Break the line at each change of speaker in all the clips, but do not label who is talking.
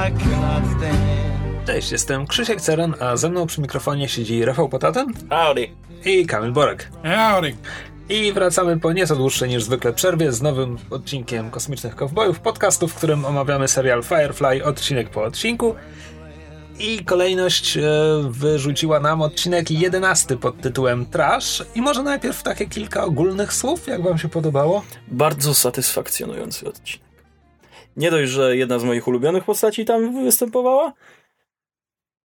I cannot stand.
Cześć, jestem Krzysiek Ceran, a ze mną przy mikrofonie siedzi Rafał Potaten
Howdy.
i Kamil Borek.
Howdy.
I wracamy po nieco dłuższej niż zwykle przerwie z nowym odcinkiem Kosmicznych Kowbojów, podcastu, w którym omawiamy serial Firefly odcinek po odcinku. I kolejność e, wyrzuciła nam odcinek 11 pod tytułem Trash. I może najpierw takie kilka ogólnych słów, jak wam się podobało?
Bardzo satysfakcjonujący odcinek. Nie dość, że jedna z moich ulubionych postaci tam występowała,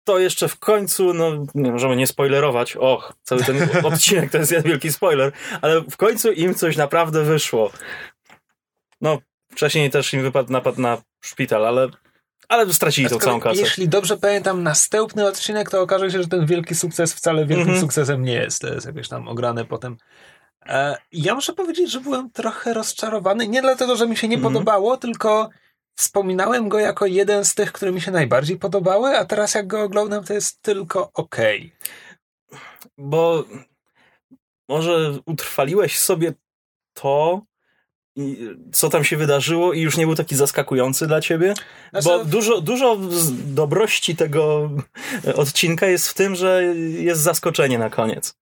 to jeszcze w końcu, no nie możemy nie spoilerować, och, cały ten odcinek to jest jeden wielki spoiler, ale w końcu im coś naprawdę wyszło. No, wcześniej też im wypadł napad na szpital, ale, ale stracili tą całą kasę.
Jeśli dobrze pamiętam, następny odcinek to okaże się, że ten wielki sukces wcale wielkim
Mhm.
sukcesem nie jest. To jest jakoś tam ograne potem. E, ja muszę powiedzieć, że byłem trochę rozczarowany. Nie dlatego, że mi się nie
Mhm.
podobało, tylko wspominałem go jako jeden z tych, które mi się najbardziej podobały, a teraz jak go oglądam, to jest tylko okej.
bo może utrwaliłeś sobie to, co tam się wydarzyło i już nie był taki zaskakujący dla ciebie?
Znaczy-
Bo dużo, dużo z dobrości tego odcinka jest w tym, że jest zaskoczenie na koniec.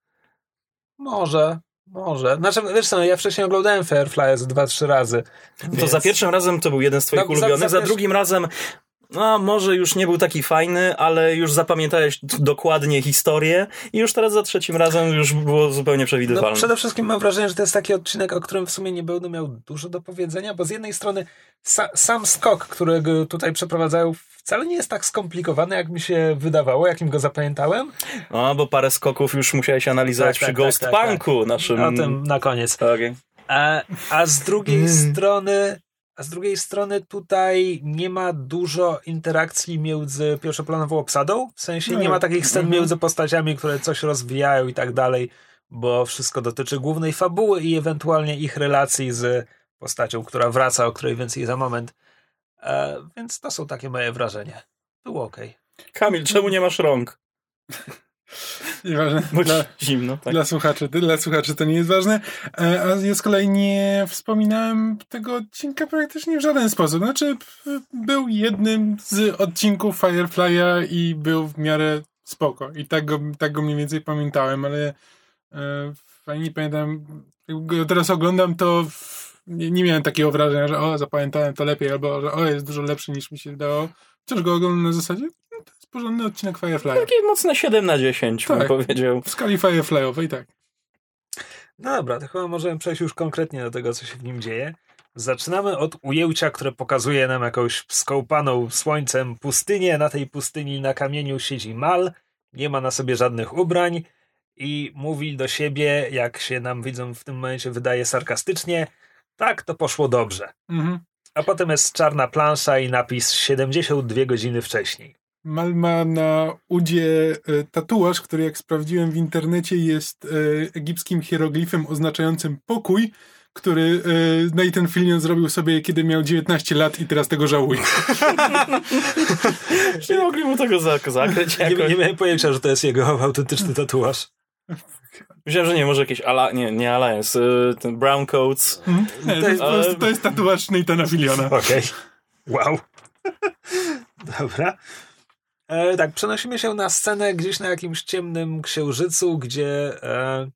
Może, może. Znaczy, wiesz co, ja wcześniej oglądałem Firefly z dwa, trzy razy.
To
więc-
za pierwszym razem to był jeden z twoich
No, za-
ulubionych,
za
za,
pierwszy-
drugim razem no, może już nie był taki fajny, ale już zapamiętałeś dokładnie historię i już teraz za trzecim razem już było zupełnie
No,
przewidywalne.
przede wszystkim mam wrażenie, że to jest taki odcinek, o którym w sumie nie będę miał dużo do powiedzenia, bo z jednej strony sa, sam skok, którego tutaj przeprowadzają, wcale nie jest tak skomplikowany, jak mi się wydawało, jakim go zapamiętałem.
No, bo parę skoków już musiałeś analizować
Tak,
przy
tak,
Ghost
tak, tak,
Punku naszym...
O tym na koniec.
Okej.
A, a z drugiej
Mm.
strony. A z drugiej strony tutaj nie ma dużo interakcji między pierwszoplanową obsadą. W sensie nie
No,
ma takich scen
mhm.
między postaciami, które coś rozwijają i tak dalej, bo wszystko dotyczy głównej fabuły i ewentualnie ich relacji z postacią, która wraca, o której więcej za moment. E, więc to są takie moje wrażenia. Było ok.
Kamil, czemu nie masz rąk?
Nieważne.
Bo
Dla,
zimno, tak?
dla, słuchaczy, dla słuchaczy to nie jest ważne. E, A ja z kolei nie wspominałem tego odcinka praktycznie w żaden sposób. Znaczy, był jednym z odcinków Firefly'a i był w miarę spoko. I tak go, tak go mniej więcej pamiętałem, ale e, fajnie pamiętam. Jak go teraz oglądam, to w- nie, nie miałem takiego wrażenia, że o, zapamiętałem to lepiej, albo że o, jest dużo lepszy niż mi się wydało. Chociaż go oglądam na zasadzie, porządny odcinek Firefly'a.
Takie mocne 7 na 10, bym
Tak.
powiedział.
W skali Firefly'owej, tak.
No dobra, to chyba możemy przejść już konkretnie do tego, co się w nim dzieje. Zaczynamy od ujęcia, które pokazuje nam jakąś skąpaną słońcem pustynię. Na tej pustyni na kamieniu siedzi Mal, nie ma na sobie żadnych ubrań i mówi do siebie, jak się nam widzą w tym momencie wydaje sarkastycznie, tak, to poszło dobrze.
Mhm.
A potem jest czarna plansza i napis 72 godziny wcześniej.
Mal ma na udzie e, tatuaż, który jak sprawdziłem w internecie jest e, egipskim hieroglifem oznaczającym pokój, który e, Nathan Fillion zrobił sobie, kiedy miał 19 lat i teraz tego żałuje.
Nie mogli mu tego zak- zakryć
Nie,
jakoś.
nie miałem pojęcia, że to jest jego autentyczny tatuaż.
Myślałem, że nie, może jakieś ala... Nie, nie Alliance, y, ten Brown Coats.
Mhm. Nie, to, jest
Ale-
prostu, to jest tatuaż Nathana Filliona.
Okej. Wow. Dobra. E, tak, przenosimy się na scenę gdzieś na jakimś ciemnym księżycu, gdzie e,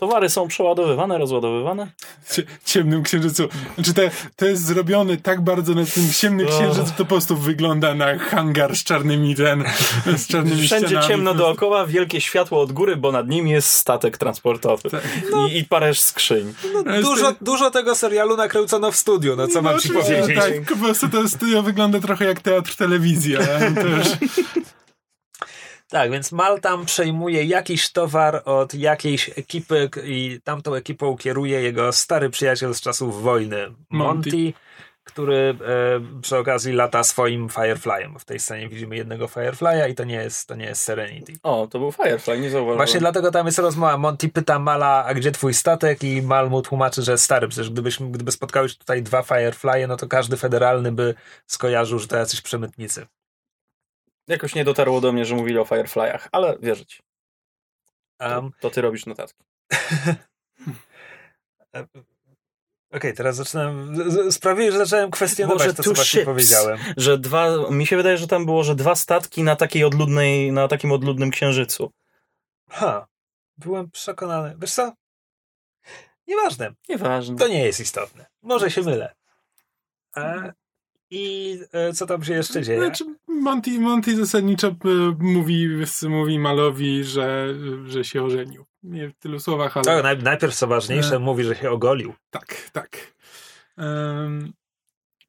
Towary są przeładowywane, rozładowywane.
Cie- Ciemnym księżycu. Znaczy te, to jest zrobione tak bardzo na ten ciemny
Oh.
księżyc, że to po prostu wygląda na hangar z czarnymi ten, z czarnymi
Wszędzie
ścianami.
ciemno dookoła, wielkie światło od góry, bo nad nim jest statek transportowy.
Tak.
I, I parę skrzyń.
No,
dużo,
to-
dużo tego serialu nakręcono w studiu, no co mam ci powiedzieć.
Tak, po prostu to studio wygląda trochę jak teatr telewizji, ale to już...
Tak, więc Mal tam przejmuje jakiś towar od jakiejś ekipy i tamtą ekipą kieruje jego stary przyjaciel z czasów wojny, Monty,
Monty.
który e, przy okazji lata swoim Fireflyem. W tej scenie widzimy jednego Firefly'a i to nie jest, to nie jest Serenity.
O, to był Firefly, nie zauważyłem.
Właśnie dlatego tam jest rozmowa. Monty pyta Mala, a gdzie twój statek? I Mal mu tłumaczy, że stary, przecież gdybyśmy, gdyby spotkały się tutaj dwa Firefly'e, no to każdy federalny by skojarzył, że to jacyś przemytnicy.
Jakoś nie dotarło do mnie, że mówili o Fireflyach, ale wierzyć. To,
Um,
to ty robisz notatki.
Okej, teraz zaczynam. Sprawiłeś, że zacząłem kwestionować
Boże,
to, co właśnie
ships.
powiedziałem.
Że dwa, mi się wydaje, że tam było, że dwa statki na takiej odludnej, na takim odludnym księżycu.
Ha, byłem przekonany. Wiesz co? Nieważne.
Nieważne.
To nie jest istotne. Może się mylę. E, I e, co tam się jeszcze dzieje?
Znaczy, Monty, Monty zasadniczo e, mówi, mówi Malowi, że, że się ożenił. Nie w tylu słowach, ale...
To naj, najpierw co ważniejsze,
E.
mówi, że się ogolił.
Tak, tak. Em,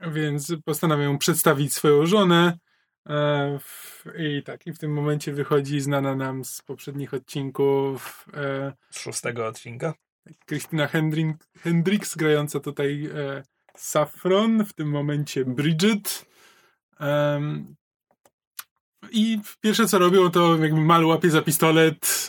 więc postanawiam przedstawić swoją żonę. E, w, I tak, i w tym momencie wychodzi znana nam z poprzednich odcinków e,
Z szóstego odcinka.
Krystyna Hendricks, grająca tutaj e, Saffron, w tym momencie Bridget. Em, I pierwsze co robią, to jakby Mal łapie za pistolet,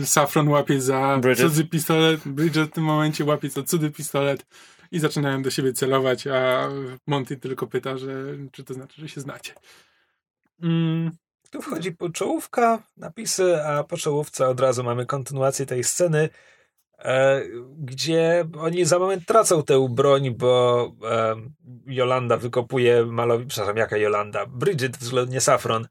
e, Saffron łapie za
Bridget.
cudzy pistolet, Bridget w tym momencie łapie za cudzy pistolet i zaczynają do siebie celować, a Monty tylko pyta, że, czy to znaczy, że się znacie. Mm,
Tu wchodzi czołówka, napisy, a po czołówce od razu mamy kontynuację tej sceny, gdzie oni za moment tracą tę broń, bo e, Jolanda wykopuje Malowi, przepraszam, jaka Jolanda? Bridget, względnie Saffron,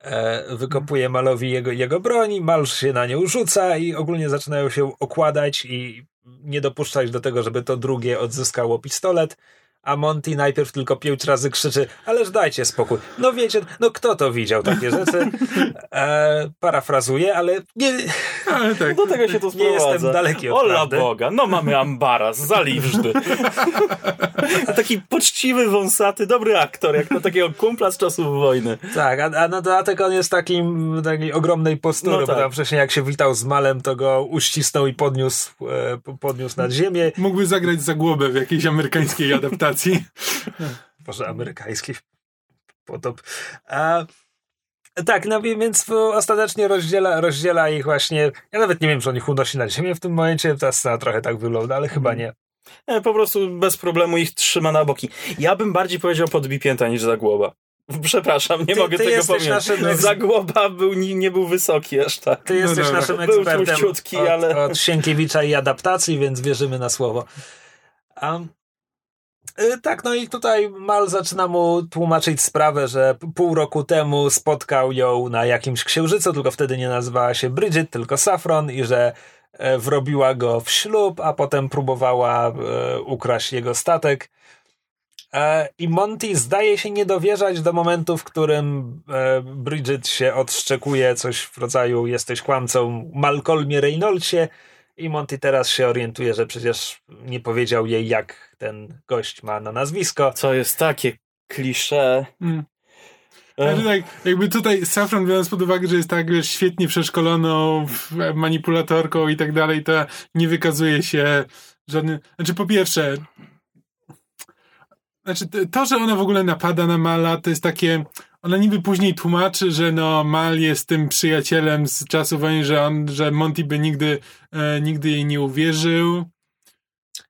e, wykopuje Malowi jego, jego broń, Mal się na nią rzuca i ogólnie zaczynają się okładać i nie dopuszczać do tego, żeby to drugie odzyskało pistolet. A Monty najpierw tylko pięć razy krzyczy, ależ dajcie spokój. No wiecie, no kto to widział takie rzeczy? E, parafrazuję, ale nie,
ale tak,
Do tego się to
nie jestem
sprowadza.
daleki od
Ola
prawdy.
Boga, no mamy ambaras, zaliwżdy. A taki poczciwy, wąsaty, dobry aktor, jak na takiego kumpla z czasów wojny.
Tak, a, a na dodatek on jest takim takiej ogromnej postury,
No
bo
tak.
tam wcześniej jak się witał z Malem, to go uścisnął i podniósł, e, po- podniósł nad ziemię.
mógłby zagrać za głowę w jakiejś amerykańskiej adaptacji.
Boże, amerykański potop. A, tak, no więc ostatecznie rozdziela, rozdziela ich właśnie. Ja nawet nie wiem, czy on ich unosi na ziemię w tym momencie. Ta scena trochę tak wygląda, ale chyba nie.
E, Po prostu bez problemu ich trzyma na boki. Ja bym bardziej powiedział podbipięta niż Zagłoba. Przepraszam, nie
Ty-
mogę
ty
tego powiedzieć.
naszym
Zagłoba był, nie, nie był wysoki aż tak.
Ty jesteś
dobra.
naszym
Był
ekspertem
tłuściutki,
od,
ale-
od Sienkiewicza i adaptacji, więc wierzymy na słowo. Um, tak, no i tutaj Mal zaczyna mu tłumaczyć sprawę, że pół roku temu spotkał ją na jakimś księżycu, tylko wtedy nie nazywała się Bridget, tylko Saffron i że e, wrobiła go w ślub, a potem próbowała e, ukraść jego statek. E, I Monty zdaje się nie dowierzać do momentu, w którym Bridget się odszczekuje coś w rodzaju jesteś kłamcą Malcolmie Reynoldsie i Monty teraz się orientuje, że przecież nie powiedział jej jak ten gość ma na nazwisko.
Co jest takie klisze.
Mm. Znaczy tak, jakby tutaj Safran biorąc pod uwagę, że jest tak wiesz, świetnie przeszkoloną manipulatorką i tak dalej, to nie wykazuje się żadnym... Znaczy po pierwsze, znaczy to, że ona w ogóle napada na Mala, to jest takie... Ona niby później tłumaczy, że no Mal jest tym przyjacielem z czasów wojny, że on, że Monty by nigdy, e, nigdy jej nie uwierzył.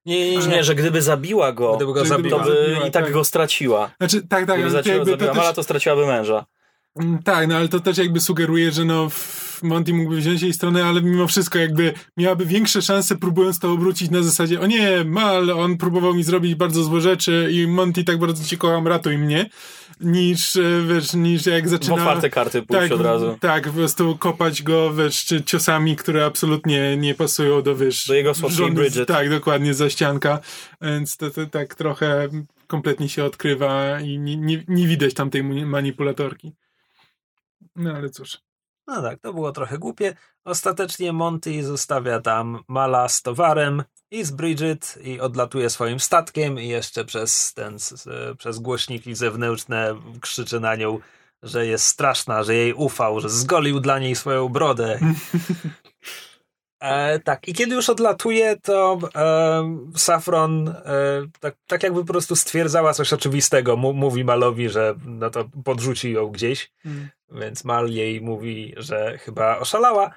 Nie, nie,
Nie, że gdyby zabiła go,
Gdyby go
to
zabiła.
by
zabiła,
i tak
tak.
go straciła.
Znaczy tak, tak,
Gdyby
ale to
zaczęła,
jakby to
zabiła
też...
Mala, to straciłaby męża.
Mm, Tak, no ale to też jakby sugeruje, że no w- Monty mógłby wziąć jej stronę, ale mimo wszystko jakby miałaby większe szanse próbując to obrócić na zasadzie o nie, Mal, on próbował mi zrobić bardzo złe rzeczy i Monty tak bardzo cię kocham, ratuj mnie, niż, e, wiesz, niż jak
W
zaczyna...
otwarte karty pójść
tak,
od razu.
Tak, po prostu kopać go, wiesz, czy ciosami, które absolutnie nie pasują do, wiesz...
Do jego
z-
Bridget.
Tak, dokładnie, za ścianka, więc to, to tak trochę kompletnie się odkrywa i nie, nie, nie widać tam tej mani- manipulatorki. No ale cóż.
No tak, to było trochę głupie. Ostatecznie Monty zostawia tam Mala z towarem i z Bridget i odlatuje swoim statkiem i jeszcze przez ten, przez głośniki zewnętrzne krzyczy na nią, że jest straszna, że jej ufał, że zgolił dla niej swoją brodę. E, tak, i kiedy już odlatuje, to e, Safron e, tak, tak jakby po prostu stwierdzała coś oczywistego. Mu, mówi Malowi, że no to podrzuci ją gdzieś. Więc Mal jej mówi, że chyba oszalała.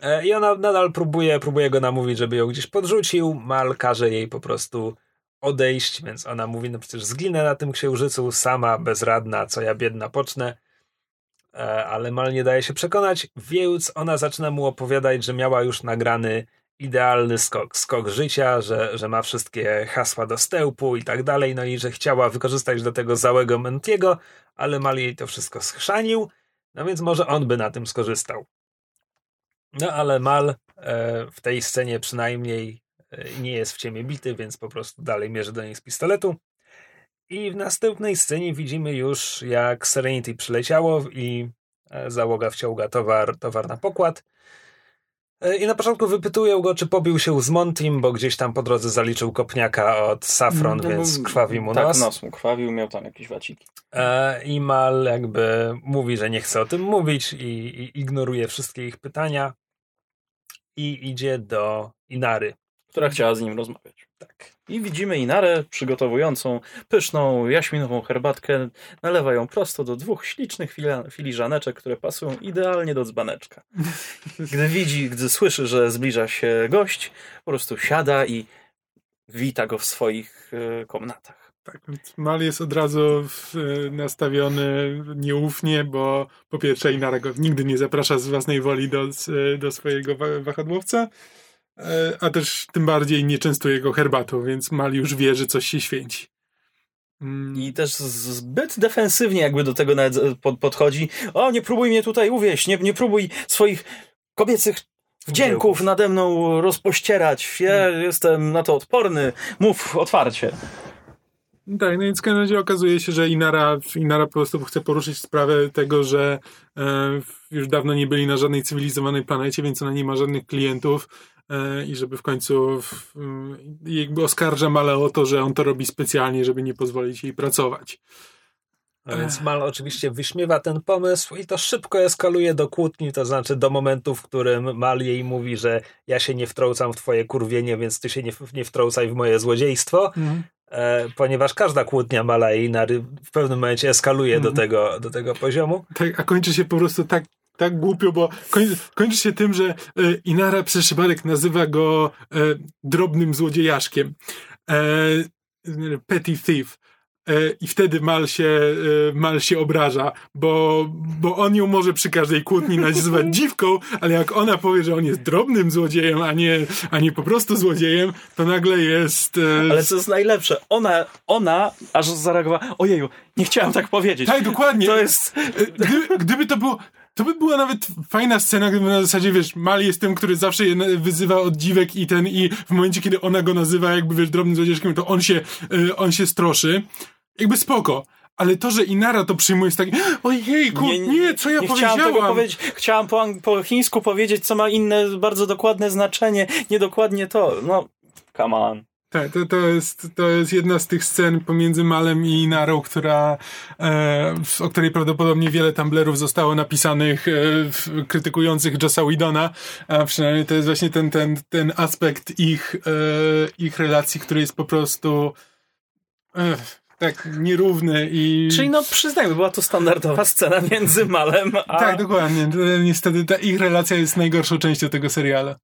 E, I ona nadal próbuje, próbuje go namówić, żeby ją gdzieś podrzucił. Mal każe jej po prostu odejść, więc ona mówi, no przecież zginę na tym księżycu sama, bezradna, co ja biedna pocznę. E, Ale Mal nie daje się przekonać, więc ona zaczyna mu opowiadać, że miała już nagrany idealny skok, skok życia, że, że ma wszystkie hasła do stełpu i tak dalej, no i że chciała wykorzystać do tego załego Mentiego, ale Mal jej to wszystko schrzanił, no więc może on by na tym skorzystał. No ale Mal e, w tej scenie przynajmniej e, nie jest w ciemię bity, więc po prostu dalej mierzy do niej z pistoletu. I w następnej scenie widzimy już, jak Serenity przyleciało i e, załoga wciąga towar, towar na pokład. E, I na początku wypytują go, czy pobił się z Montim, bo gdzieś tam po drodze zaliczył kopniaka od Safron,
No,
więc
bo-
krwawi mu
tak,
nos.
nos mu krwawił, miał tam jakieś waciki.
E, I Mal jakby mówi, że nie chce o tym mówić i, i ignoruje wszystkie ich pytania i idzie do Inary.
która chciała z nim rozmawiać.
Tak.
I widzimy Inarę przygotowującą pyszną jaśminową herbatkę. Nalewa ją prosto do dwóch ślicznych filiżaneczek, które pasują idealnie do dzbaneczka. Gdy widzi, gdy słyszy, że zbliża się gość, po prostu siada i wita go w swoich e, komnatach.
Tak, więc Mal jest od razu e, nastawiony nieufnie, bo po pierwsze Inara go nigdy nie zaprasza z własnej woli do, do swojego wa- wahadłowca, a też tym bardziej nie częstuje go herbatą, więc Mal już wie, że coś się święci. Mm,
I też zbyt defensywnie jakby do tego nawet e, pod, podchodzi. O, nie próbuj mnie tutaj uwieść, nie, nie próbuj swoich kobiecych wdzięków nade mną rozpościerać. Ja jestem na to odporny. Mów otwarcie.
Tak, no i w każdym razie okazuje się, że Inara, Inara po prostu chce poruszyć sprawę tego, że e, już dawno nie byli na żadnej cywilizowanej planecie, więc ona nie ma żadnych klientów e, i żeby w końcu w, m, jakby oskarża Male o to, że on to robi specjalnie, żeby nie pozwolić jej pracować.
No więc Mal oczywiście wyśmiewa ten pomysł i to szybko eskaluje do kłótni, to znaczy do momentu, w którym Mal jej mówi, że ja się nie wtrącam w twoje kurwienie, więc ty się nie, nie wtrącaj w moje złodziejstwo, e, ponieważ każda kłótnia Mala i Inary w pewnym momencie eskaluje do,
Mhm.
tego, do tego poziomu.
Tak, a kończy się po prostu tak, tak głupio, bo koń, kończy się tym, że e, Inara przez przypadek nazywa go e, drobnym złodziejaszkiem. E, petty thief. E, I wtedy Mal się, e, Mal się obraża, bo, bo on ją może przy każdej kłótni nazywać dziwką, ale jak ona powie, że on jest drobnym złodziejem, a nie, a nie po prostu złodziejem, to nagle jest... E,
Ale co jest najlepsze, ona, ona aż zareagowała, ojeju, nie chciałam tak powiedzieć.
Tak, dokładnie.
To jest...
Gdyby to było. To by była nawet fajna scena, gdyby na zasadzie, wiesz, Mal jest tym, który zawsze je wyzywa od dziwek i ten, i w momencie, kiedy ona go nazywa jakby, wiesz, drobnym złodziejkiem, to on się, y, on się stroszy. Jakby spoko. Ale to, że Inara to przyjmuje jest tak, ojejku, nie, nie, co ja
nie
powiedziałam?
Chciałam tego powiedzieć. Chciałam po, po chińsku powiedzieć, co ma inne, bardzo dokładne znaczenie. Niedokładnie to. No, come on.
Tak, to, to, jest, to jest jedna z tych scen pomiędzy Malem i Inarą, która, e, o której prawdopodobnie wiele tumblerów zostało napisanych e, krytykujących Jossa Whedona, a przynajmniej to jest właśnie ten, ten, ten aspekt ich, e, ich relacji, który jest po prostu e, tak nierówny i...
Czyli no przyznajmy, była to standardowa scena między Malem a...
Tak, dokładnie. Niestety ta ich relacja jest najgorszą częścią tego serialu.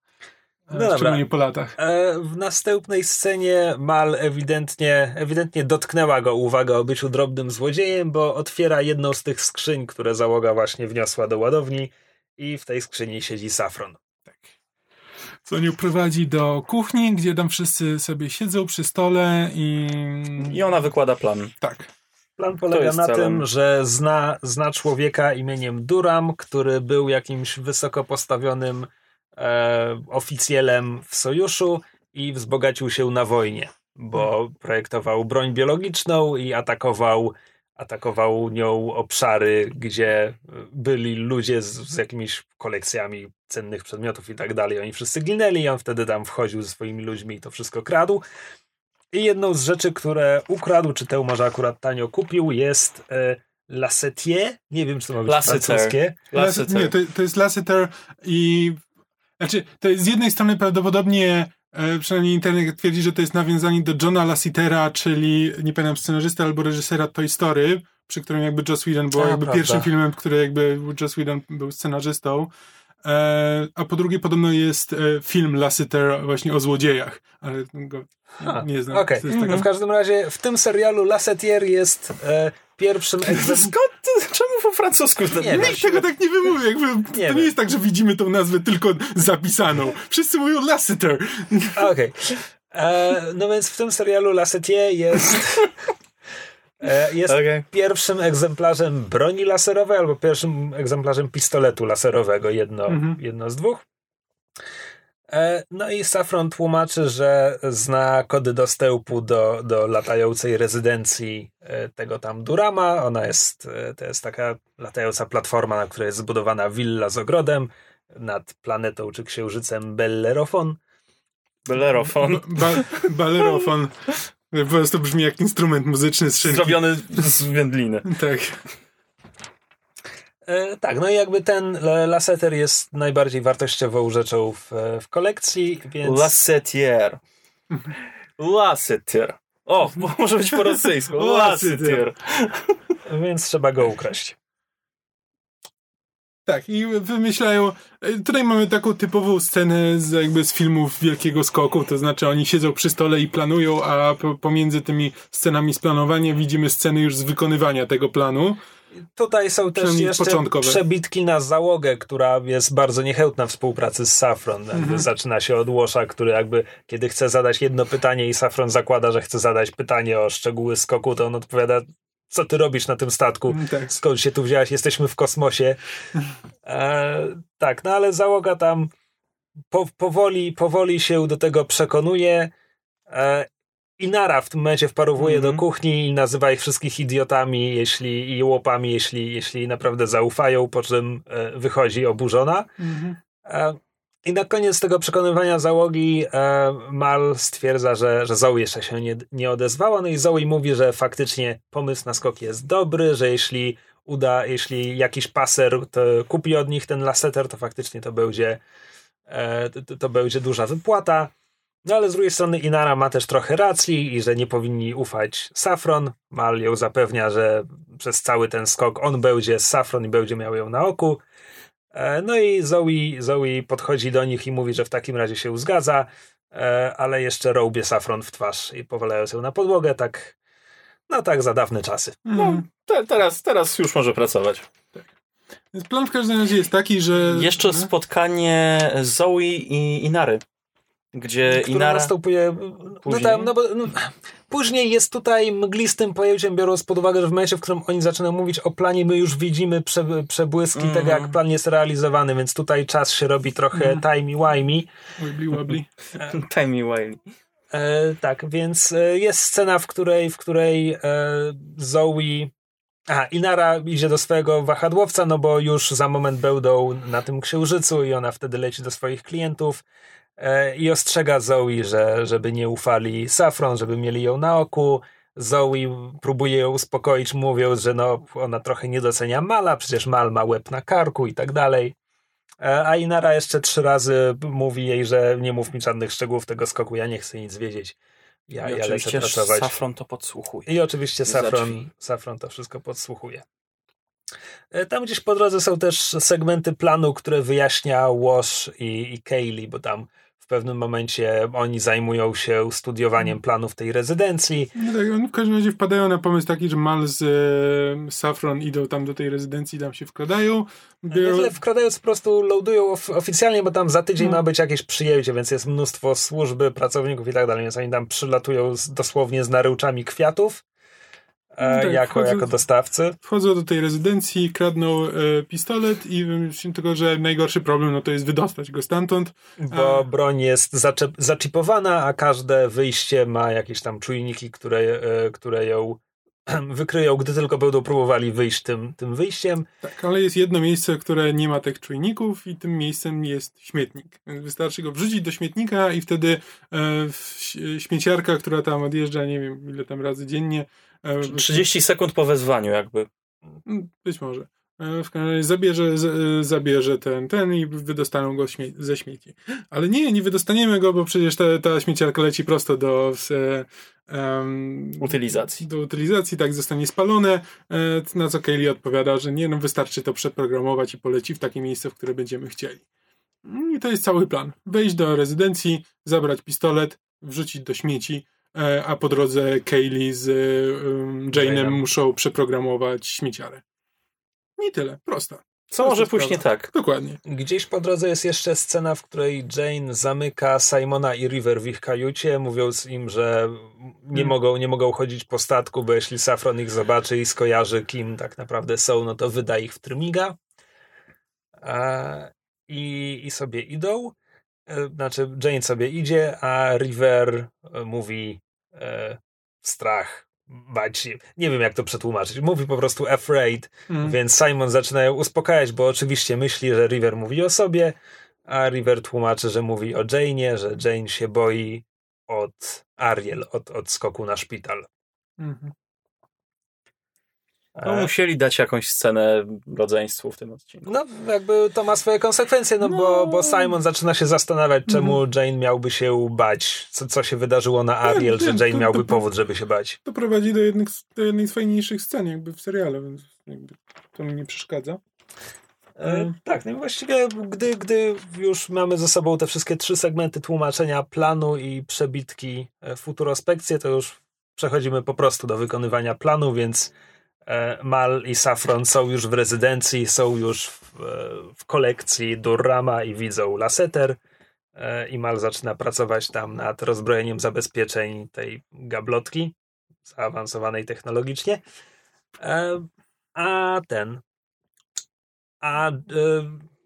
No dobra.
Szczególnie po latach.
E, w następnej scenie Mal ewidentnie, ewidentnie dotknęła go uwaga o byciu drobnym złodziejem, bo otwiera jedną z tych skrzyń, które załoga właśnie wniosła do ładowni i w tej skrzyni siedzi Safron.
co nią prowadzi do kuchni, gdzie tam wszyscy sobie siedzą przy stole i...
I ona wykłada plan.
Tak.
Plan polega na
celem.
tym, że zna, zna człowieka imieniem Duram, który był jakimś wysoko postawionym e, oficjelem w sojuszu i wzbogacił się na wojnie, bo projektował broń biologiczną i atakował, atakował nią obszary, gdzie byli ludzie z, z jakimiś kolekcjami cennych przedmiotów i tak dalej. Oni wszyscy ginęli i on wtedy tam wchodził ze swoimi ludźmi i to wszystko kradł. I jedną z rzeczy, które ukradł, czy tę może akurat tanio kupił, jest e, Lassetier. Nie wiem, czy to ma być
Lassiter.
francuskie.
Lassiter.
Nie, to, to jest Lasseter i... Znaczy, to jest z jednej strony prawdopodobnie, e, przynajmniej internet twierdzi, że to jest nawiązanie do Johna Lassetera, czyli, nie pamiętam, scenarzysta albo reżysera Toy Story, przy którym jakby Joss Whedon był jakby
prawda.
pierwszym filmem, który jakby Joss Whedon był scenarzystą. E, a po drugie podobno jest e, film Lasseter właśnie o złodziejach, ale go
Ha,
nie znam. Taka-
no w każdym razie w tym serialu Lassetier jest e, pierwszym egzemplarzem.
Skąd ty, czemu w po francusku. To
Nie.
Nikt tego tak nie wymówi. Jakby,
Nie
to
wiem.
nie jest tak, że widzimy tą nazwę tylko zapisaną. Wszyscy mówią Lasseter.
Okej. E, No więc w tym serialu Lassetier jest... e, Jest
Okej.
pierwszym egzemplarzem broni laserowej albo pierwszym egzemplarzem pistoletu laserowego, jedno,
Mhm.
jedno z dwóch. E, No i Safron tłumaczy, że zna kody dostępu do, do latającej rezydencji e, tego tam Durama. Ona jest, e, to jest taka latająca platforma, na której jest zbudowana willa z ogrodem nad planetą czy księżycem Bellerofon.
Bellerofon.
Ba balerofon. Po prostu brzmi jak instrument muzyczny z szynki.
Zrobiony z wędliny.
Tak.
E, tak, no i jakby ten Lasseter jest najbardziej wartościową rzeczą w, w kolekcji, więc...
Lassetier. Lassetier. O, może być po rosyjsku. Lassetier.
Więc trzeba go ukraść.
Tak, i wymyślają. e, Tutaj mamy taką typową scenę z, jakby z filmów Wielkiego Skoku, to znaczy oni siedzą przy stole i planują, a po, pomiędzy tymi scenami z planowania widzimy sceny już z wykonywania tego planu.
Tutaj są też jeszcze
początkowe.
przebitki na załogę, która jest bardzo niechętna w współpracy z Safron.
Mhm.
Zaczyna się od Łosza, który jakby kiedy chce zadać jedno pytanie i Safron zakłada, że chce zadać pytanie o szczegóły skoku, to on odpowiada, co ty robisz na tym statku?
Tak.
skąd się tu wziąłeś, jesteśmy w kosmosie. E, tak, no ale załoga tam po, powoli, powoli się do tego przekonuje. E, I Nara w tym momencie wparowuje
Mhm.
do kuchni i nazywa ich wszystkich idiotami jeśli, i łopami, jeśli, jeśli naprawdę zaufają, po czym e, wychodzi oburzona. E, I na koniec tego przekonywania załogi e, Mal stwierdza, że, że Zoe jeszcze się nie, nie odezwała. No i Zoe mówi, że faktycznie pomysł na skok jest dobry, że jeśli uda, jeśli jakiś paser to kupi od nich ten laseter, to faktycznie to będzie, e, to, to będzie duża wypłata. No ale z drugiej strony Inara ma też trochę racji i że nie powinni ufać Safron. Mal ją zapewnia, że przez cały ten skok on będzie z Safron i będzie miał ją na oku. E, No i Zoe, Zoe podchodzi do nich i mówi, że w takim razie się zgadza, e, ale jeszcze rołbie Safron w twarz i powalając ją na podłogę, tak, no tak za dawne czasy.
Mhm.
Te, teraz, teraz już może pracować.
Więc plan w każdym razie jest taki, że.
Jeszcze
Mhm.
spotkanie Zoe i Inary. Gdzie Inara...
następuje. No
Później?
tam, no bo, no, później jest tutaj mglistym pojęciem, biorąc pod uwagę, że w momencie, w którym oni zaczynają mówić o planie, my już widzimy prze, przebłyski
Mhm.
tego, jak plan jest realizowany, więc tutaj czas się robi trochę
Mhm.
timey-wimey.
Wibbly wobbly.
Timey Wiley.
E, tak, więc e, jest scena, w której, w której e, Zoe. A, Inara idzie do swojego wahadłowca, no bo już za moment będą na tym księżycu i ona wtedy leci do swoich klientów i ostrzega Zoe, że żeby nie ufali Safron, żeby mieli ją na oku. Zoe próbuje ją uspokoić, mówiąc, że no, ona trochę nie docenia Mala, przecież Mal ma łeb na karku i tak dalej. E, A Inara jeszcze trzy razy mówi jej, że nie mów mi żadnych szczegółów tego skoku, ja nie chcę nic wiedzieć. Ja,
I
ja
oczywiście. Safron to podsłuchuje.
I oczywiście Safron. Safron to wszystko podsłuchuje. E, Tam gdzieś po drodze są też segmenty planu, które wyjaśnia Wash i, i Kaylee, bo tam pewnym momencie oni zajmują się studiowaniem planów tej rezydencji.
No tak, oni w każdym razie wpadają na pomysł taki, że Mal z e, Safron idą tam do tej rezydencji, tam się wkradają.
Nie
Biorą,
tyle wkradając, po prostu loadują of- oficjalnie, bo tam za tydzień
No.
ma być jakieś przyjęcie, więc jest mnóstwo służby, pracowników i tak dalej, więc oni tam przylatują z, dosłownie z naryłczami kwiatów e,
No tak,
jako,
wchodzą-
jako dostawcy.
wchodzą do tej rezydencji, kradną e, pistolet i wymyślą tylko, że najgorszy problem no to jest wydostać go stamtąd.
Bo broń jest zaczep- zaczipowana, a każde wyjście ma jakieś tam czujniki, które, e, które ją wykryją, gdy tylko będą próbowali wyjść tym, tym wyjściem.
Tak, ale jest jedno miejsce, które nie ma tych czujników i tym miejscem jest śmietnik. Wystarczy go wrzucić do śmietnika i wtedy e, śmieciarka, która tam odjeżdża, nie wiem ile tam razy dziennie. E,
30 sekund po wezwaniu jakby.
Mm, Być może. E, W każdym razie zabierze, z- zabierze ten, ten i wydostaną go śmie- ze śmieci. Ale nie, nie wydostaniemy go, bo przecież ta, ta śmieciarka leci prosto do e, em,
Utylizacji.
do utylizacji, tak zostanie spalone, e, na co Kaylee odpowiada, że nie, no wystarczy to przeprogramować i poleci w takie miejsce, w które będziemy chcieli. Mm, I to jest cały plan. Wejść do rezydencji, zabrać pistolet, wrzucić do śmieci, e, a po drodze Kaylee z um, Jane'em muszą przeprogramować śmieciarę. I tyle, prosta.
Co może pójść nie tak?
Dokładnie.
Gdzieś po drodze jest jeszcze scena, w której Jane zamyka Simona i River w ich kajucie, mówiąc im, że nie,
Hmm.
mogą, nie mogą chodzić po statku, bo jeśli Safron ich zobaczy i skojarzy, kim tak naprawdę są, no to wyda ich w trymiga. A, i, I sobie idą. E, Znaczy, Jane sobie idzie, a River e, mówi e, strach, bać się. Nie wiem, jak to przetłumaczyć. Mówi po prostu afraid.
Mm.
Więc Simon zaczyna ją uspokajać, bo oczywiście myśli, że River mówi o sobie, a River tłumaczy, że mówi o Jane'ie, że Jane się boi od Ariel, od, od skoku na szpital.
Mhm.
No,
E,
musieli dać jakąś scenę rodzeństwu w tym odcinku.
No, jakby to ma swoje konsekwencje, no, Bo, bo Simon zaczyna się zastanawiać, czemu Jane miałby się bać, co, co się wydarzyło na Ariel, że
wiem,
Jane
to-
miałby
to-
powód, żeby się bać.
To prowadzi do, jednych, do jednej z fajniejszych scen jakby w serialu, więc jakby to mi nie przeszkadza.
E, tak, no i właściwie gdy, gdy już mamy ze sobą te wszystkie trzy segmenty tłumaczenia planu i przebitki e, futurospekcje, to już przechodzimy po prostu do wykonywania planu, więc Mal i Safron są już w rezydencji, są już w, e, w kolekcji Durrama i widzą Lasseter e, i Mal zaczyna pracować tam nad rozbrojeniem zabezpieczeń tej gablotki zaawansowanej technologicznie. E, a ten a e,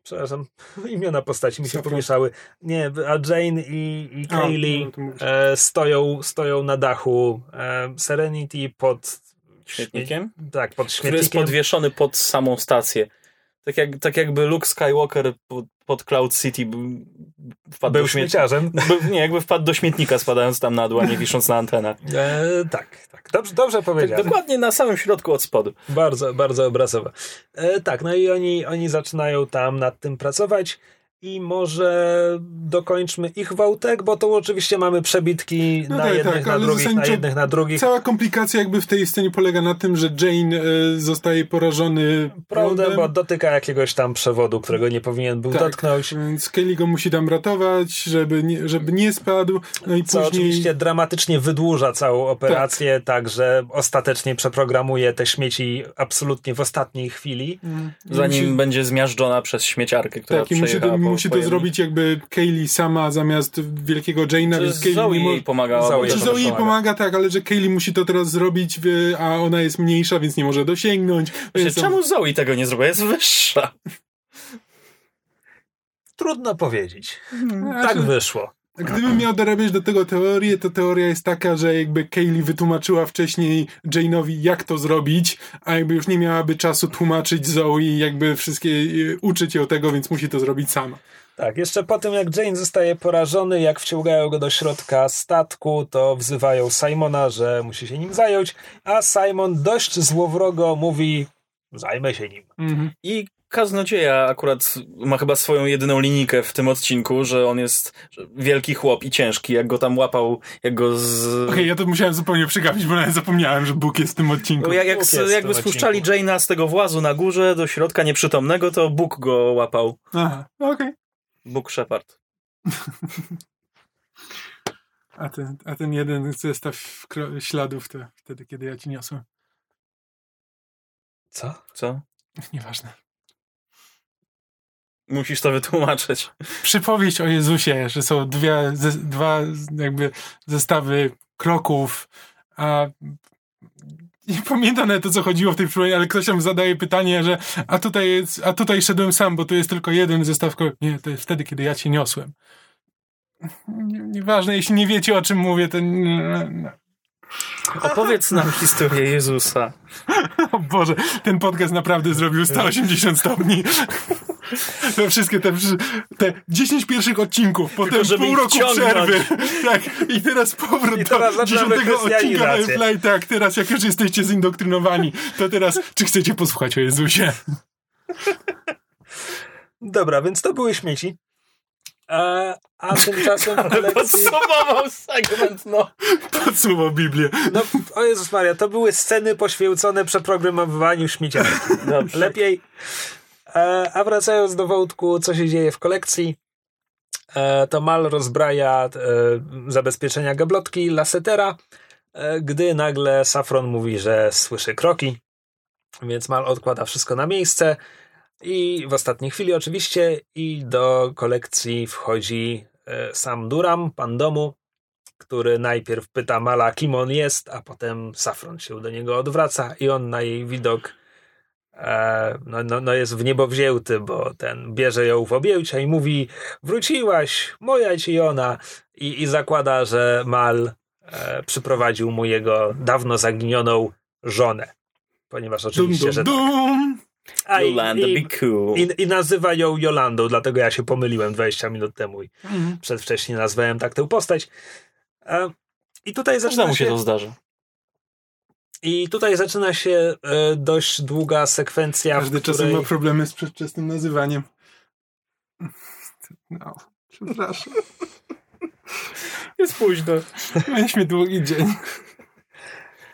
przepraszam, imiona postaci mi się pomieszały. Nie, a Jane i, i Kaylee e, stoją, stoją na dachu e, Serenity pod
Śmietnikiem?
śmie- Tak, pod
Który jest
śmietnikiem.
podwieszony pod samą stację. Tak, jak, tak jakby Luke Skywalker pod, Cloud City wpadł
Był
do
śmieciarzem.
Był, nie, jakby wpadł do śmietnika spadając tam na dół, nie wisząc na antenach.
E, tak, tak. Dobrze, dobrze
Tak,
powiedziałem.
dokładnie na samym środku od spodu.
Bardzo, bardzo obrazowe. E, tak, no i oni, oni zaczynają tam nad tym pracować i może dokończmy ich wątek, bo to oczywiście mamy przebitki
No
na
tak,
jednych,
tak,
na
ale
drugich, na jednych, na drugich.
Cała komplikacja jakby w tej scenie polega na tym, że Jane e, zostaje porażony
Prawda,
prądem,
bo dotyka jakiegoś tam przewodu, którego nie powinien był
Tak.
dotknąć.
więc Kelly go musi tam ratować, żeby nie, żeby nie spadł. No i
Co
później...
oczywiście dramatycznie wydłuża całą operację, tak. że ostatecznie przeprogramuje te śmieci absolutnie w ostatniej chwili.
Mm.
Zanim
Musi-
będzie zmiażdżona przez śmieciarkę, która
Tak, i musi to, zrobić jakby Kaylee sama zamiast wielkiego Jane'a,
Czy
więc Kaylee
Zoe
nie mo-
jej pomagała?
Zoe Zoe
Zoe jej
pomaga.
pomaga, tak, ale że Kaylee musi to teraz zrobić, a ona jest mniejsza, więc nie może dosięgnąć. Więc
Czemu Zoe tego nie zrobiła? Jest wyższa.
Trudno powiedzieć.
Znaczy,
Tak wyszło.
Gdybym miał dorabiać do tego teorię, to teoria jest taka, że jakby Kaylee wytłumaczyła wcześniej Jane'owi, jak to zrobić, a jakby już nie miałaby czasu tłumaczyć Zoe, jakby wszystkie y, uczyć ją tego, więc musi to zrobić sama.
Tak, jeszcze po tym jak Jane zostaje porażony, jak wciągają go do środka statku, to wzywają Simona, że musi się nim zająć, a Simon dość złowrogo mówi, zajmę się nim.
Mhm.
I kaznodzieja akurat ma chyba swoją jedyną linijkę w tym odcinku, że on jest wielki chłop i ciężki, jak go tam łapał, jak go z...
Okej, ja to musiałem zupełnie przegapić, bo nawet zapomniałem, że Bóg jest w tym odcinku.
No, jak, jak,
w
jakby spuszczali
odcinku.
Jane'a z tego włazu na górze do środka nieprzytomnego, to Bóg go łapał.
Aha, okej.
Bóg Shepard.
A, ten, a ten jeden zestaw śladów to wtedy, kiedy ja ci niosłem.
Co?
Co?
Nieważne.
Musisz to wytłumaczyć.
Przypowieść o Jezusie, że są dwie, ze, dwa jakby zestawy kroków, a nie pamiętam nawet co chodziło w tej przypowieści, ale ktoś tam zadaje pytanie, że a tutaj, jest, a tutaj szedłem sam, bo tu jest tylko jeden zestaw kroków. Nie, to jest wtedy, kiedy ja cię niosłem. Nie, nieważne, jeśli nie wiecie o czym mówię, to...
Opowiedz nam historię Jezusa.
O Boże, ten podcast naprawdę zrobił 180 stopni. To wszystkie te, te 10 pierwszych odcinków, potem
żeby
pół roku
wciągnąć.
przerwy. Tak, i teraz powrót
I teraz
do
zaczynamy
10 odcinka. Firefly. Tak, teraz jak już jesteście zindoktrynowani, to teraz czy chcecie posłuchać o Jezusie?
Dobra, więc to były śmieci. A, a tymczasem w kolekcji...
Podsumował segment, no.
Podsumował Biblię.
No, o Jezus Maria, to były sceny poświęcone przeprogramowywaniu śmieciarki.
Dobrze.
Lepiej. E, a wracając do wątku, co się dzieje w kolekcji, e, to Mal rozbraja e, zabezpieczenia gablotki Lassetera, e, gdy nagle Safron mówi, że słyszy kroki Więc Mal odkłada wszystko na miejsce i w ostatniej chwili oczywiście i do kolekcji wchodzi e, sam Duram, pan domu, który najpierw pyta Mala, kim on jest, a potem Safron się do niego odwraca i on na jej widok e, no, no, no jest w niebo wzięty, bo ten bierze ją w objęcia i mówi wróciłaś, moja ci ona i, i zakłada, że Mal e, przyprowadził mu jego dawno zaginioną żonę. Ponieważ
Dum,
oczywiście,
dum,
że
dum.
A
Yolanda
i,
be cool.
i, I nazywa ją Jolandą, dlatego ja się pomyliłem 20 minut temu i
Mhm.
przedwcześnie nazwałem tak tę postać. E, I tutaj
Każdemu
zaczyna
się
się,
to zdarza.
i tutaj zaczyna się e, dość długa sekwencja,
Każdy
w
czasem
której...
ma problemy z przedwczesnym nazywaniem. No, przepraszam.
Jest późno.
Mieliśmy długi dzień.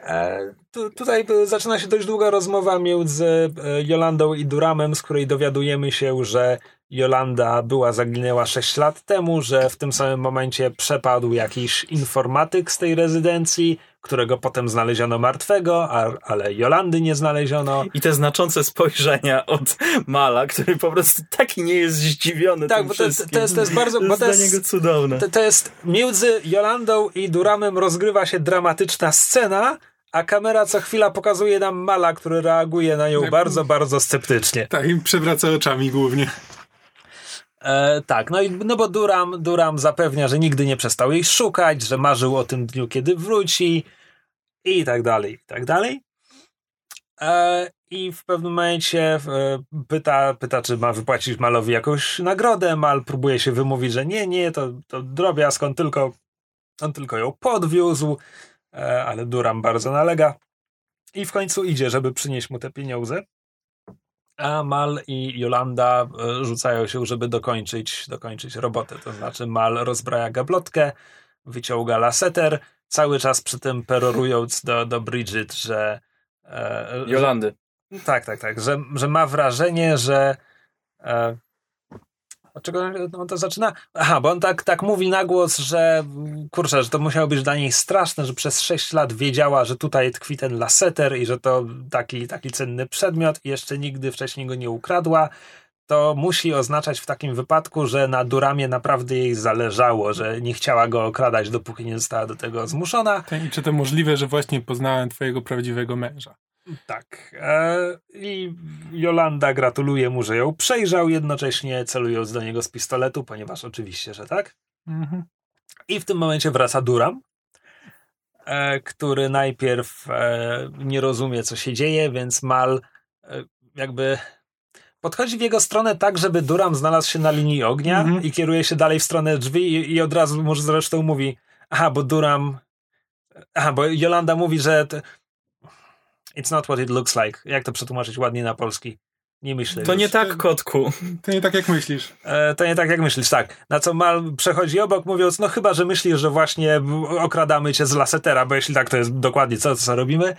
E, tu, tutaj zaczyna się dość długa rozmowa między e, Jolandą i Duramem, z której dowiadujemy się, że Jolanda była zaginęła 6 lat temu, że w tym samym momencie przepadł jakiś informatyk z tej rezydencji, którego potem znaleziono martwego, a, ale Jolandy nie znaleziono.
I te znaczące spojrzenia od Mala, który po prostu taki nie jest zdziwiony
Tak, bo to,
wszystkim.
to, jest, to jest bardzo...
To
Bo
jest
to
dla
jest,
niego cudowne.
To, to jest między Jolandą i Duramem rozgrywa się dramatyczna scena, a kamera co chwila pokazuje nam Mala, który reaguje na nią
Tak.
bardzo, bardzo sceptycznie.
Tak, i przewraca oczami głównie.
E, tak, no i no bo Duram, Duram zapewnia, że nigdy nie przestał jej szukać, że marzył o tym dniu, kiedy wróci i tak dalej, i tak dalej. E, I w pewnym momencie e, pyta, pyta, czy ma wypłacić Malowi jakąś nagrodę. Mal próbuje się wymówić, że nie, nie, to, to drobiazg, on tylko, on tylko ją podwiózł, ale Duram bardzo nalega. I w końcu idzie, żeby przynieść mu te pieniądze. A Mal i Jolanda e, rzucają się, żeby dokończyć, dokończyć robotę. To znaczy Mal rozbraja gablotkę, wyciąga laseter, cały czas przy tym perorując do, do Bridget, że... E,
Jolandy.
że tak, tak, tak, że, że ma wrażenie, że... E, od czego on to zaczyna? Aha, bo on tak, tak mówi na głos, że kurczę, że to musiało być dla niej straszne, że przez 6 lat wiedziała, że tutaj tkwi ten laseter i że to taki, taki cenny przedmiot i jeszcze nigdy wcześniej go nie ukradła. To musi oznaczać w takim wypadku, że na Duramie naprawdę jej zależało, że nie chciała go okradać, dopóki nie została do tego zmuszona.
I czy to możliwe, że właśnie poznałem twojego prawdziwego męża?
Tak. E, I Jolanda gratuluje mu, że ją przejrzał, jednocześnie celując do niego z pistoletu, ponieważ oczywiście, że tak.
Mhm.
I w tym momencie wraca Duram, e, który najpierw e, nie rozumie, co się dzieje, więc Mal jakby podchodzi w jego stronę tak, żeby Duram znalazł się na linii ognia
Mhm.
i kieruje się dalej w stronę drzwi i, i od razu może zresztą mówi aha, bo Duram aha, bo Jolanda mówi, że it's not what it looks like. Jak to przetłumaczyć ładnie na polski? Nie myślę.
To
już.
nie tak, kotku.
To nie tak jak myślisz.
E, to nie tak jak myślisz, tak. Na co Mal przechodzi obok, mówiąc, no chyba, że myślisz, że właśnie okradamy cię z lasetera, bo jeśli tak, to jest dokładnie co, co robimy.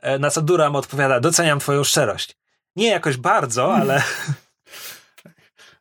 E, na co Duram odpowiada, doceniam twoją szczerość. Nie jakoś bardzo, ale
Znaczy, w każdym razie, znaczy,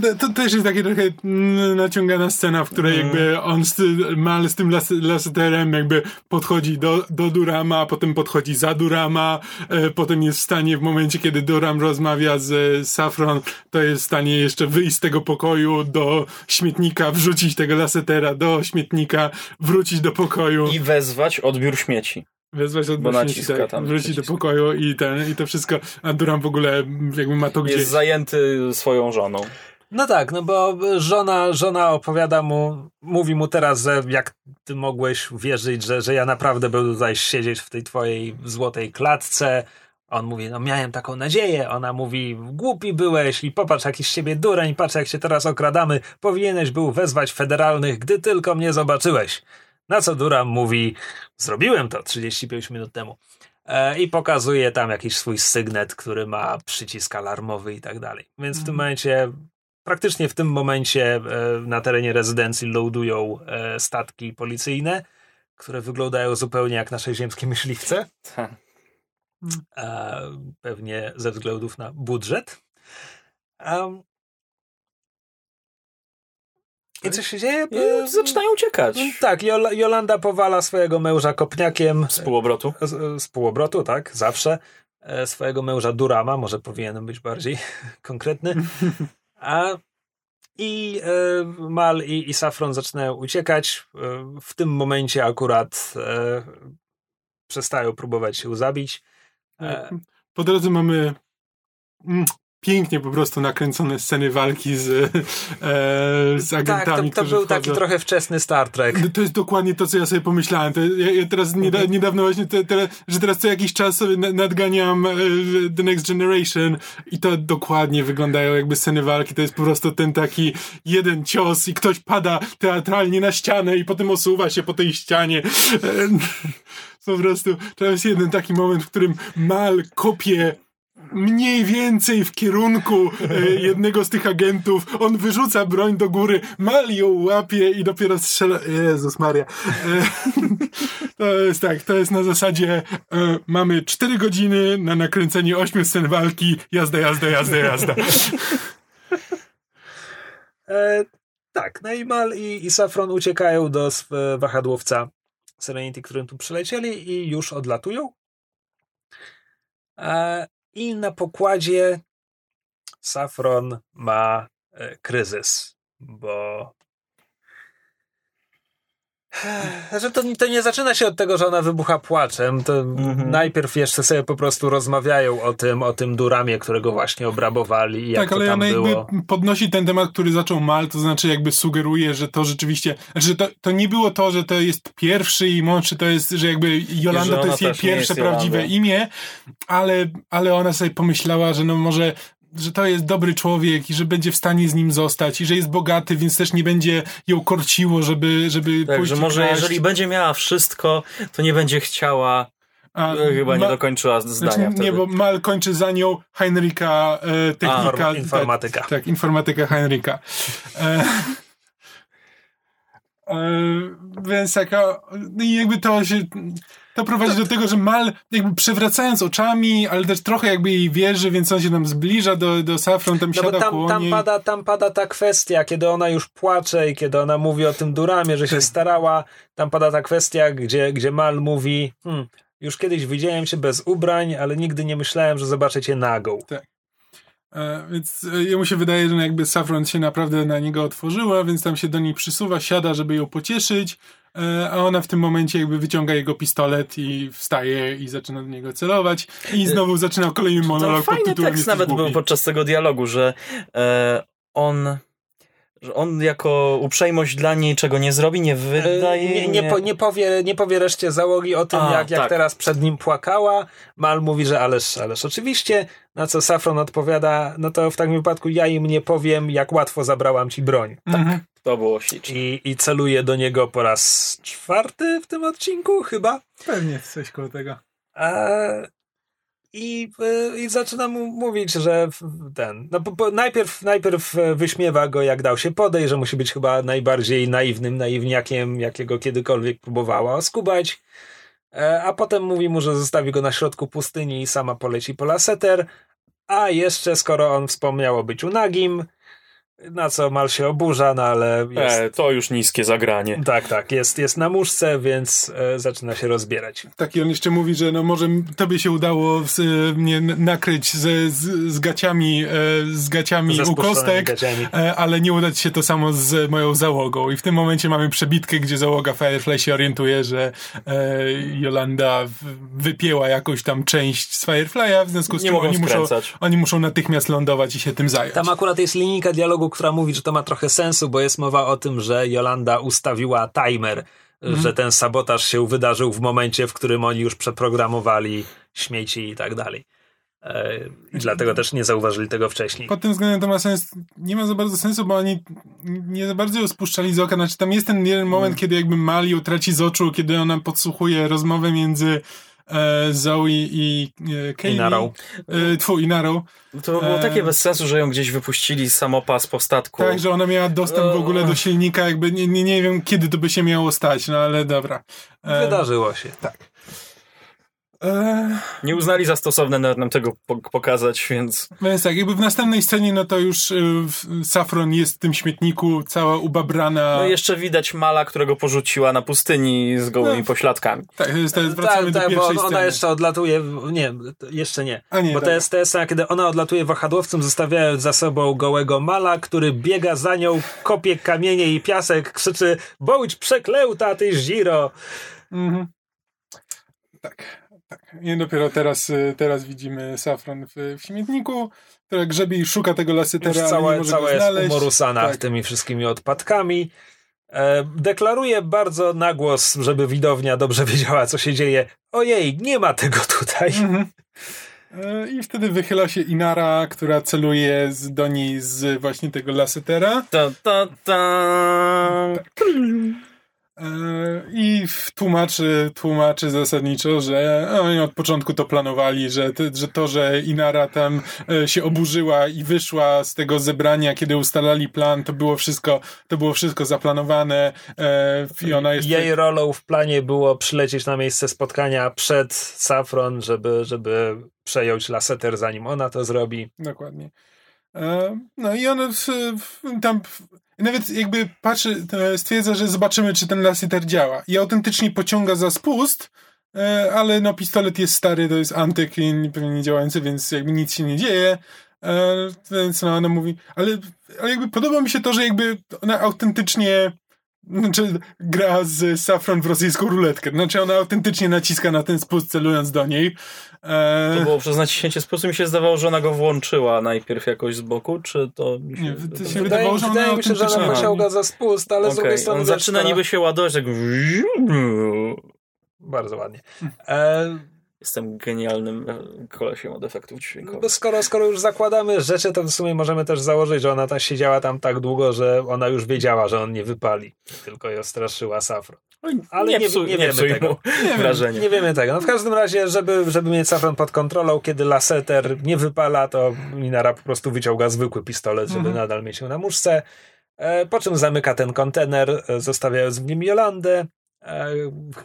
to, to też jest takie trochę mm, naciągana scena, w której jakby on z, Mal z tym las, laseterem jakby podchodzi do, do Durama, potem podchodzi za Durama, e, potem jest w stanie w momencie, kiedy Duram rozmawia z Safron, to jest w stanie jeszcze wyjść z tego pokoju do śmietnika, wrzucić tego lasetera do śmietnika, wrócić do pokoju.
I wezwać odbiór śmieci.
Wezwać od tak,
tam
wrócić do pokoju i, ten, i to wszystko, a Duram w ogóle jakby ma to gdzieś.
Jest zajęty swoją żoną.
no tak, no bo żona, żona opowiada mu, mówi mu teraz, że jak ty mogłeś wierzyć, że, że ja naprawdę będę tutaj siedzieć w tej twojej złotej klatce. On mówi, no miałem taką nadzieję. Ona mówi, głupi byłeś i popatrz jakiś z siebie dureń, patrz jak się teraz okradamy. Powinieneś był wezwać federalnych, gdy tylko mnie zobaczyłeś. Na co Duram mówi, zrobiłem to 35 minut temu. E, I pokazuje tam jakiś swój sygnet, który ma przycisk alarmowy i tak dalej. Więc w tym momencie, praktycznie w tym momencie e, na terenie rezydencji loadują e, statki policyjne, które wyglądają zupełnie jak nasze ziemskie myśliwce.
Ta.
E, pewnie ze względów na budżet. Um, I co się dzieje?
I zaczynają uciekać.
Tak, Jol- Jolanda powala swojego męża kopniakiem
Z półobrotu.
z, z półobrotu, tak, zawsze. e, swojego męża Durama, może powinienem być bardziej konkretny. A i e, Mal i, i Safron zaczynają uciekać. E, w tym momencie akurat e, przestają próbować się zabić. E,
Po drodze mamy mm, pięknie po prostu nakręcone sceny walki z, e, z
tak,
agentami,
to, to
którzy
był taki
wchodzą.
trochę wczesny Star Trek.
No To jest dokładnie to, co ja sobie pomyślałem. To ja, ja teraz nieda,
Mhm.
niedawno właśnie, te, te, że teraz co jakiś czas sobie na- nadganiam e, The Next Generation i to dokładnie wyglądają jakby sceny walki. To jest po prostu ten taki jeden cios i ktoś pada teatralnie na ścianę i potem osuwa się po tej ścianie. E, po prostu to jest jeden taki moment, w którym Mal kopie mniej więcej w kierunku e, jednego z tych agentów. On wyrzuca broń do góry, Mal ją łapie i dopiero strzela. Jezus Maria. E, to jest tak, to jest na zasadzie e, mamy 4 godziny na nakręcenie 8 scen walki, jazda, jazda, jazda, jazda.
E, tak, no i Mal i, i Safron uciekają do wahadłowca Serenity, którym tu przylecieli i już odlatują. E, I na pokładzie Safron ma e, kryzys, bo że to, to nie zaczyna się od tego, że ona wybucha płaczem. To
Mhm.
najpierw jeszcze sobie po prostu rozmawiają o tym, o tym Duramie, którego właśnie obrabowali i jak
tak,
to
ale
tam
ona
było.
jakby podnosi ten temat, który zaczął Mal, to znaczy jakby sugeruje, że to rzeczywiście, że to, to nie było to, że to jest pierwszy i mąż, czy to jest, że jakby Jolanda
że
to jest jej pierwsze
jest
prawdziwe imię, ale, ale ona sobie pomyślała, że no może że to jest dobry człowiek i że będzie w stanie z nim zostać i że jest bogaty, więc też nie będzie ją korciło, żeby, żeby
Tak,
pójść
że może
kraść.
jeżeli będzie miała wszystko, to nie będzie chciała.
A,
e, Chyba nie dokończyła zdania
Znaczy,
wtedy.
nie, bo Mal kończy za nią Heinrika, e, technika.
Informa- informatyka.
Tak, tak, informatyka Heinrika. E, e, więc taka, no i jakby to się, to prowadzi do tego, że Mal jakby przewracając oczami, ale też trochę jakby jej wierzy, więc on się tam zbliża do, do Safron, tam
No bo
siada
tam,
koło
tam,
niej.
pada, tam pada ta kwestia, kiedy ona już płacze i kiedy ona mówi o tym Duramie, że się starała, tam pada ta kwestia, gdzie, gdzie Mal mówi hmm, już kiedyś widziałem cię bez ubrań, ale nigdy nie myślałem, że zobaczę cię nagą.
E, więc e, jemu się wydaje, że jakby Safron się naprawdę na niego otworzyła, więc tam się do niej przysuwa, siada, żeby ją pocieszyć, a ona w tym momencie jakby wyciąga jego pistolet i wstaje i zaczyna do niego celować i znowu zaczyna kolejny
To
monolog pod
fajny
tytułem
tekst nawet
głupi.
był podczas tego dialogu, że e, on że on jako uprzejmość dla niej czego nie zrobi, nie wydaje...
nie, nie, po, nie, powie, nie powie reszcie załogi o tym,
A,
jak, jak
tak.
teraz przed nim płakała. Mal mówi, że ależ, ależ oczywiście, na co Safron odpowiada, no to w takim wypadku ja im nie powiem, jak łatwo zabrałam ci broń.
Mhm.
To było śliczne.
I, I celuje do niego po raz czwarty w tym odcinku, chyba.
Pewnie coś koło tego.
A, i, y, I zaczyna mu mówić, że ten. No, bo, bo najpierw, najpierw e, wyśmiewa go, jak dał się podejść, że musi być chyba najbardziej naiwnym naiwniakiem, jakiego kiedykolwiek próbowała oskubać. E, A potem mówi mu, że zostawi go na środku pustyni i sama poleci po laseter. A jeszcze, skoro on wspomniał o byciu nagim, na co Mal się oburza, no ale jest.
E, to już niskie zagranie.
Tak, tak, jest, jest na muszce, więc e, zaczyna się rozbierać.
Tak, i on jeszcze mówi, że no może tobie się udało z, mnie n- nakryć z, z, z gaciami, e, z gaciami u kostek,
gaciami.
e, ale nie uda ci się to samo z moją załogą. I w tym momencie mamy przebitkę, gdzie załoga Firefly się orientuje, że e, Jolanda wypięła jakąś tam część z Firefly'a, w związku z
Nie
czym
mogą
oni muszą, oni muszą natychmiast lądować i się tym zająć.
Tam akurat jest linijka dialogu, która mówi, że to ma trochę sensu, bo jest mowa o tym, że Jolanda ustawiła timer, że ten sabotaż się wydarzył w momencie, w którym oni już przeprogramowali śmieci i tak dalej. E, I dlatego też nie zauważyli tego wcześniej.
Pod tym względem to ma sens, nie ma za bardzo sensu, bo oni nie za bardzo ją spuszczali z oka. Znaczy tam jest ten jeden moment, kiedy jakby Mali ją traci z oczu, kiedy ona podsłuchuje rozmowę między Zoe i e, Kaylee.
Inarą.
E, tfu, Inarą.
To było
E,
takie bez sensu, że ją gdzieś wypuścili z samopas po statku.
Tak, że ona miała dostęp w ogóle do silnika, jakby nie, nie, nie wiem, kiedy to by się miało stać, no ale dobra. E,
Wydarzyło się.
Tak. E,
Nie uznali za stosowne nawet nam tego po- pokazać, więc
więc tak, jakby w następnej scenie, no to już y, Saffron jest w tym śmietniku, cała ubabrana.
no jeszcze widać Mala, którego porzuciła na pustyni z gołymi
No.
pośladkami.
Tak, to jest, to jest, wracamy
tak,
do
tak, bo
pierwszej
ona
sceny.
jeszcze odlatuje. Nie, to jeszcze nie.
A nie,
bo to
dobra.
jest, to jest scena, kiedy ona odlatuje wahadłowcem, zostawiając za sobą gołego mala, który biega za nią, kopie kamienie i piasek, krzyczy: Bądź przeklęta, ty Ziro!
Mhm. Tak, tak. I dopiero teraz, y, teraz widzimy Safran w, w śmietniku, która grzebie i szuka tego
Już
lasytera, nie
całe,
może
całe
go
jest umorusana
Tak.
tymi wszystkimi odpadkami. E, deklaruje bardzo na głos, żeby widownia dobrze wiedziała, co się dzieje. Ojej, nie ma tego tutaj.
Mhm. E, I wtedy wychyla się Inara, która celuje z, do niej z właśnie tego lasytera.
Ta, ta, ta.
E, I w- tłumaczy, tłumaczy zasadniczo, że oni od początku to planowali, że, że to, że Inara tam e, się oburzyła i wyszła z tego zebrania, kiedy ustalali plan, to było wszystko, to było wszystko zaplanowane e, i ona jest...
Jej rolą w planie było przylecieć na miejsce spotkania przed Safron, żeby, żeby przejąć laseter, zanim ona to zrobi.
Dokładnie. E, No i on w, w, tam w, nawet jakby patrzy, stwierdza, że zobaczymy, czy ten lasyter działa. I autentycznie pociąga za spust, e, ale no pistolet jest stary, to jest antyk i pewnie nie działający, więc jakby nic się nie dzieje. E, Więc no ona mówi, ale, ale jakby podoba mi się to, że jakby ona autentycznie znaczy gra z Safron w rosyjską ruletkę. Znaczy ona autentycznie naciska na ten spust celując do niej. E,
To było przez naciśnięcie sposób mi się zdawało, że ona go włączyła najpierw jakoś z boku, czy to mi się...
Nie, to się wydaje-
Wydaje,
że ona
wydaje mi się, że ona pociąga za spust, ale z
Okej,
drugiej strony
On zaczyna
to-
niby się ładować, tak...
Bardzo ładnie. E,
Jestem genialnym e, kolesiem od efektów dźwiękowych.
bo skoro, skoro już zakładamy rzeczy, to w sumie możemy też założyć, że ona ta siedziała tam tak długo, że ona już wiedziała, że on nie wypali. Tylko ją straszyła Safron. Ale nie-
psuj,
nie wiemy
psuj
tego.
wrażenia.
Nie wiemy tego. No w każdym razie, żeby, żeby mieć Safron pod kontrolą, kiedy Laseter nie wypala, to Minara po prostu wyciąga zwykły pistolet, żeby
Mhm.
nadal mieć ją na muszce. E, po czym zamyka ten kontener, e, zostawiając w nim Jolandę,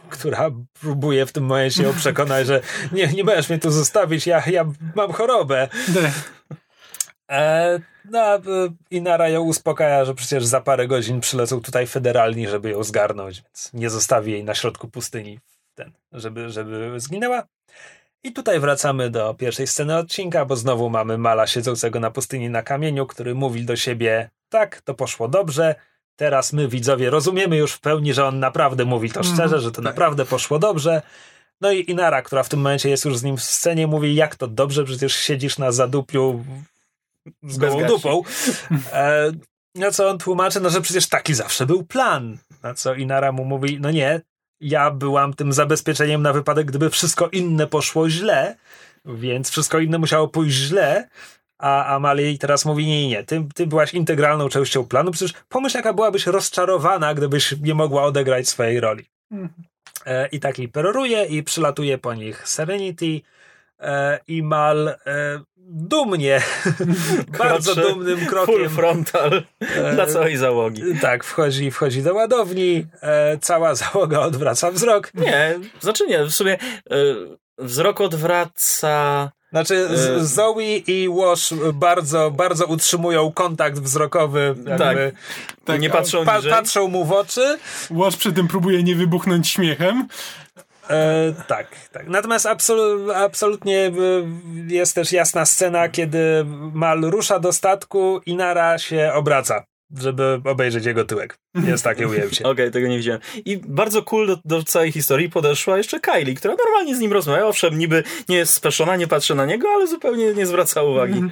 która próbuje w tym momencie ją przekonać, że nie, nie możesz mnie tu zostawić, ja, ja mam chorobę. E, no, e, Inara ją uspokaja, że przecież za parę godzin przylecą tutaj federalni, żeby ją zgarnąć, więc nie zostawi jej na środku pustyni, ten, żeby, żeby zginęła. I tutaj wracamy do pierwszej sceny odcinka, bo znowu mamy Mala siedzącego na pustyni na kamieniu, który mówi do siebie: Tak, to poszło dobrze. Teraz my, widzowie, rozumiemy już w pełni, że on naprawdę mówi to
Mhm,
szczerze, że to
tak.
naprawdę poszło dobrze. No i Inara, która w tym momencie jest już z nim w scenie, mówi: Jak to dobrze, przecież siedzisz na zadupiu z gołą dupą. E, na co on tłumaczy, no że przecież taki zawsze był plan. Na co Inara mu mówi, no nie, ja byłam tym zabezpieczeniem na wypadek, gdyby wszystko inne poszło źle, więc wszystko inne musiało pójść źle. A Amalie teraz mówi, nie, nie, ty, ty byłaś integralną częścią planu, przecież pomyśl, jaka byłabyś rozczarowana, gdybyś nie mogła odegrać swojej roli.
Mhm.
E, I tak jej peroruje i przylatuje po nich Serenity e, i Mal e, dumnie, bardzo dumnym
Full
krokiem
frontal
e,
dla całej załogi.
tak, wchodzi, wchodzi do ładowni, e, cała załoga odwraca wzrok.
Nie, znaczy nie, w sumie e, wzrok odwraca...
Znaczy
E.
Zoe i Wash bardzo, bardzo utrzymują kontakt wzrokowy.
Tak.
Tak,
nie patrzą
pa, patrzą mu w oczy.
Łoż przy tym próbuje nie wybuchnąć śmiechem.
E, tak, tak. Natomiast absolu, absolutnie e, jest też jasna scena, kiedy Mal rusza do statku i Nara się obraca, żeby obejrzeć jego tyłek. Jest takie ujęcie.
Okej, tego nie widziałem. I bardzo cool do, do całej historii podeszła jeszcze Kylie, która normalnie z nim rozmawia. Owszem, niby nie jest speszona, nie patrzy na niego, ale zupełnie nie zwraca uwagi.
Mhm.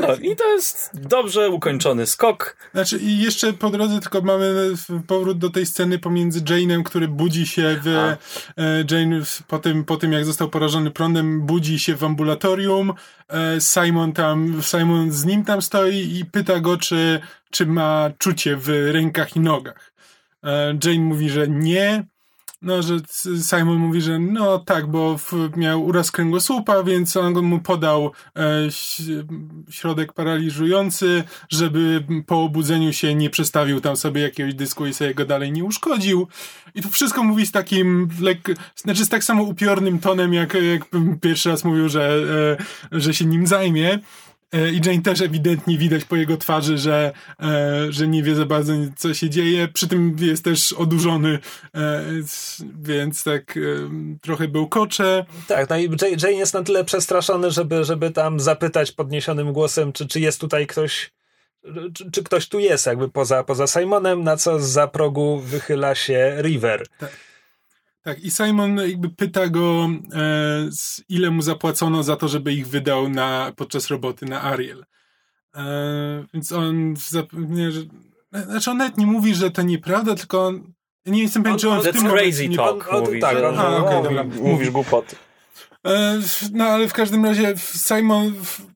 No, I to jest dobrze ukończony skok.
Znaczy i jeszcze po drodze tylko mamy powrót do tej sceny pomiędzy Jane'em, który budzi się w...
A.
E, Jane po tym, po tym jak został porażony prądem budzi się w ambulatorium. E, Simon tam, Simon z nim tam stoi i pyta go, czy, czy ma czucie w rękach i nogach. E, Jane mówi, że nie. No, że Simon mówi, że no tak, bo miał uraz kręgosłupa, więc on mu podał e, środek paraliżujący, żeby po obudzeniu się nie przestawił tam sobie jakiegoś dysku i sobie go dalej nie uszkodził. I to wszystko mówi z takim, lek, znaczy z tak samo upiornym tonem, jak, jak pierwszy raz mówił, że, e, że się nim zajmie. E, I Jane też ewidentnie widać po jego twarzy, że, e, że nie wie za bardzo, co się dzieje. Przy tym jest też odurzony, e, więc tak trochę był kocze.
Tak, no i Jane jest na tyle przestraszony, żeby, żeby tam zapytać podniesionym głosem, czy, czy jest tutaj ktoś, czy, czy ktoś tu jest, jakby poza, poza Simonem, na co za progu wychyla się River.
Tak. Tak, i Simon jakby pyta go, e, ile mu zapłacono za to, żeby ich wydał na, podczas roboty na Ariel. E, więc on zapewnia, że. Znaczy, on nawet nie mówi, że to nieprawda, tylko on. Nie jestem pewien, czy on.
That's
tym
crazy
nie,
talk,
on, on,
mówi,
tak,
że,
on,
A, okay,
mówi, mówisz głupoty.
E, no ale w każdym razie Simon. To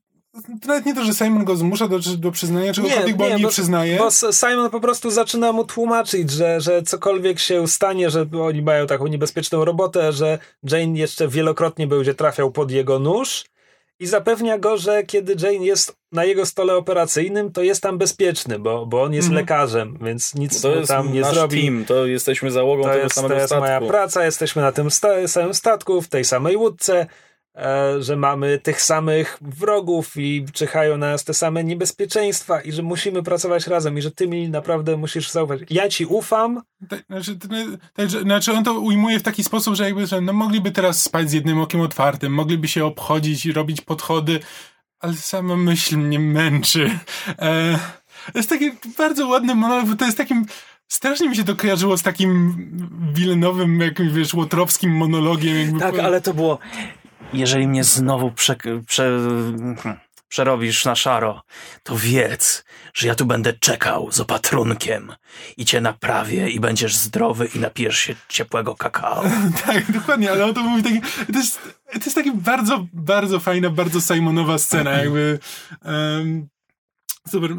nawet nie to, że Simon go zmusza do, do przyznania czegokolwiek, bo on nie
bo,
przyznaje.
Bo Simon po prostu zaczyna mu tłumaczyć, że, że cokolwiek się stanie, że oni mają taką niebezpieczną robotę, że Jane jeszcze wielokrotnie będzie trafiał pod jego nóż i zapewnia go, że kiedy Jane jest na jego stole operacyjnym, to jest tam bezpieczny, bo, bo on jest
Mhm.
lekarzem, więc nic
To jest
tam nie
nasz
zrobi.
team, to jesteśmy załogą
To
tego
jest, to
samego
jest
statku.
moja praca, jesteśmy na tym sta- samym statku, w tej samej łódce, że mamy tych samych wrogów i czyhają na nas te same niebezpieczeństwa i że musimy pracować razem i że ty mi naprawdę musisz zaufać. Ja ci ufam,
Tak, znaczy, tak, znaczy on to ujmuje w taki sposób, że jakby, że no mogliby teraz spać z jednym okiem otwartym, mogliby się obchodzić i robić podchody, ale sama myśl mnie męczy. E, to jest taki bardzo ładny monolog, bo to jest takim strasznie mi się to kojarzyło z takim wilenowym, jakimś, wiesz, łotrowskim monologiem. Jakby
Tak, ale to było. Jeżeli mnie znowu prze, prze, przerobisz na szaro, to wiedz, że ja tu będę czekał z opatrunkiem i cię naprawię i będziesz zdrowy i napijesz się ciepłego kakao.
Tak, dokładnie, ale on to mówi taki, to jest, to jest taka bardzo, bardzo fajna, bardzo Simonowa scena, jakby em, super,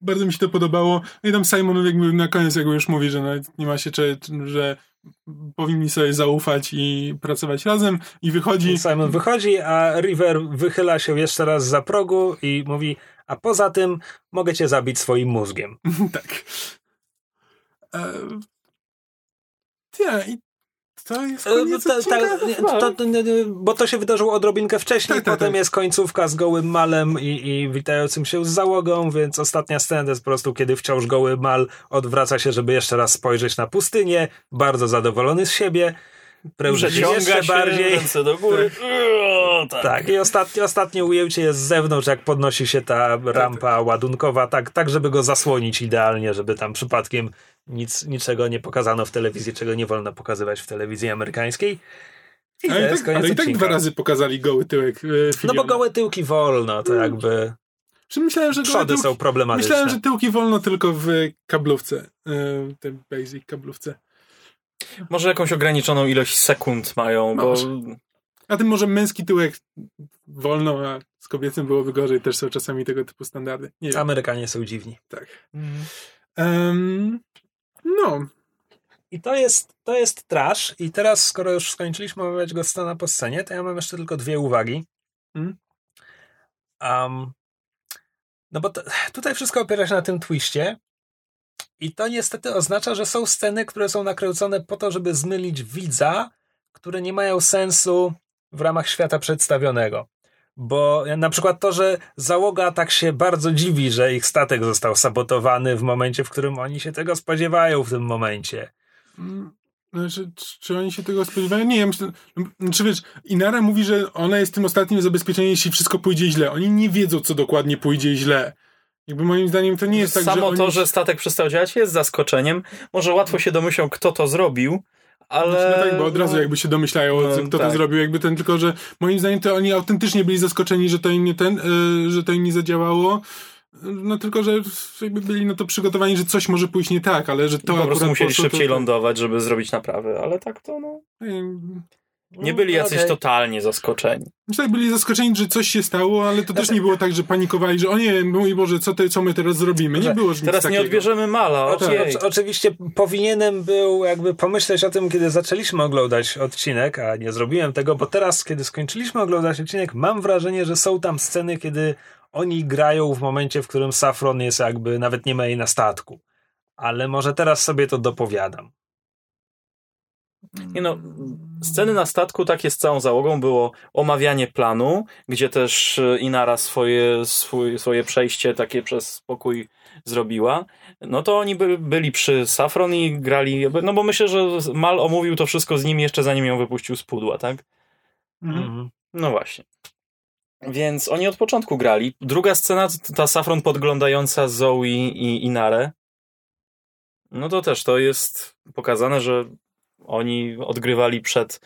bardzo mi się to podobało. No I tam Simon jakby na koniec jakby już mówi, że nie ma się cze, że powinni sobie zaufać i pracować razem i wychodzi.
Simon wychodzi, a River wychyla się jeszcze raz za progu i mówi, a poza tym mogę cię zabić swoim mózgiem.
tak. E, ja, i to jest
E,
koniec
ta-
odcinka?
ta- nie, to, to, nie, nie, bo to się wydarzyło odrobinkę wcześniej,
Tak, tak,
potem
tak.
jest końcówka z gołym malem i, i witającym się z załogą, więc ostatnia scena to jest po prostu, kiedy wciąż goły mal odwraca się, żeby jeszcze raz spojrzeć na pustynię, bardzo zadowolony z siebie, pręży jeszcze
się,
bardziej.
ręce do góry. O, tak.
Tak, i ostatnie, ostatnie ujęcie jest z zewnątrz, jak podnosi się ta rampa ładunkowa, tak, tak, żeby go zasłonić idealnie, żeby tam przypadkiem nic, niczego nie pokazano w telewizji, czego nie wolno pokazywać w telewizji amerykańskiej. I
Ale, tak, ale i tak dwa razy pokazali goły tyłek. E,
No bo gołe tyłki wolno, to jakby
Że Myślałem, że
przody
tyłki,
są problematyczne.
Myślałem, że tyłki wolno tylko w kablówce. e, Tej basic kablówce.
Może jakąś ograniczoną ilość sekund mają, bo
Może. A tym może męski tyłek wolno, a z kobiecym byłoby gorzej. Też są czasami tego typu standardy.
Amerykanie są dziwni.
Tak. Em, no.
I to jest, to jest trash. I teraz, skoro już skończyliśmy omawiać go scena po scenie, to ja mam jeszcze tylko dwie uwagi.
Mm.
Um, no bo to, tutaj wszystko opiera się na tym twiście. I to niestety oznacza, że są sceny, które są nakręcone po to, żeby zmylić widza, które nie mają sensu w ramach świata przedstawionego. Bo na przykład to, że załoga tak się bardzo dziwi, że ich statek został sabotowany w momencie, w którym oni się tego spodziewają w tym momencie.
Mm, Znaczy, czy- czy oni się tego spodziewają? Nie, ja myślę, czy wiesz, Inara mówi, że ona jest tym ostatnim zabezpieczeniem, jeśli wszystko pójdzie źle. Oni nie wiedzą, co dokładnie pójdzie źle. Jakby moim zdaniem to nie jest tak,
samo
że oni...
to, że statek przestał działać jest zaskoczeniem. Może łatwo się domyślą, kto to zrobił, ale...
No tak, bo od razu
no,
jakby się domyślają,
No,
kto to
tak.
zrobił, jakby ten, tylko że moim zdaniem to oni autentycznie byli zaskoczeni, że to im nie ten, y, że to im nie zadziałało. No tylko, że jakby byli na to przygotowani, że coś może pójść nie tak, ale że to
po prostu musieli
poszło,
szybciej
to,
lądować, żeby zrobić naprawy, ale tak to no... Nie byli jacyś
Okej.
totalnie zaskoczeni.
Myślę, byli zaskoczeni, że coś się stało, ale to też nie było tak, że panikowali, że o nie, mój Boże, co, ty, co my teraz zrobimy? Nie
Że
było nic
Teraz
takiego.
nie odbierzemy mala,
oczy, oczywiście powinienem był jakby pomyśleć o tym, kiedy zaczęliśmy oglądać odcinek, a nie zrobiłem tego, bo teraz, kiedy skończyliśmy oglądać odcinek, mam wrażenie, że są tam sceny, kiedy oni grają w momencie, w którym Safron jest jakby, nawet nie ma jej na statku. Ale może teraz sobie to dopowiadam.
Nie no, sceny na statku takie z całą załogą było omawianie planu, gdzie też e, Inara swoje, swój, swoje przejście takie przez spokój zrobiła. No to oni by, byli przy Safron i grali, no bo myślę, że Mal omówił to wszystko z nimi jeszcze zanim ją wypuścił z pudła, tak?
Mhm.
Mhm.
No właśnie. Więc oni od początku grali. Druga scena, to ta Safron podglądająca Zoe i Inarę. No to też to jest pokazane, że oni odgrywali przed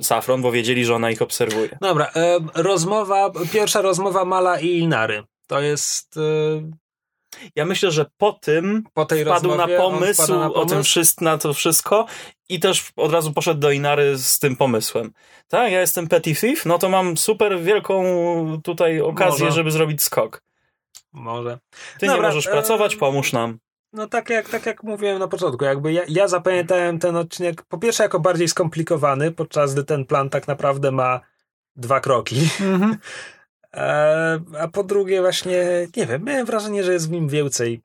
Safron, bo wiedzieli, że ona ich obserwuje.
Dobra, e, rozmowa, pierwsza rozmowa Mala i Inary. To jest e,
Ja myślę, że po tym
po tej
wpadł na
rozmowie. on
pomysł,
wpada na
o tym wszystko, na to wszystko i też od razu poszedł do Inary z tym pomysłem. Tak, ja jestem Petty Thief, no to mam super wielką tutaj okazję,
Może.
żeby zrobić skok.
Może.
Ty nie
Dobra,
możesz
e,
pracować, pomóż nam.
No tak jak, tak jak mówiłem na początku, jakby ja, ja zapamiętałem ten odcinek po pierwsze jako bardziej skomplikowany, podczas gdy ten plan tak naprawdę ma dwa kroki.
Mhm.
E, a po drugie właśnie, nie wiem, miałem wrażenie, że jest w nim więcej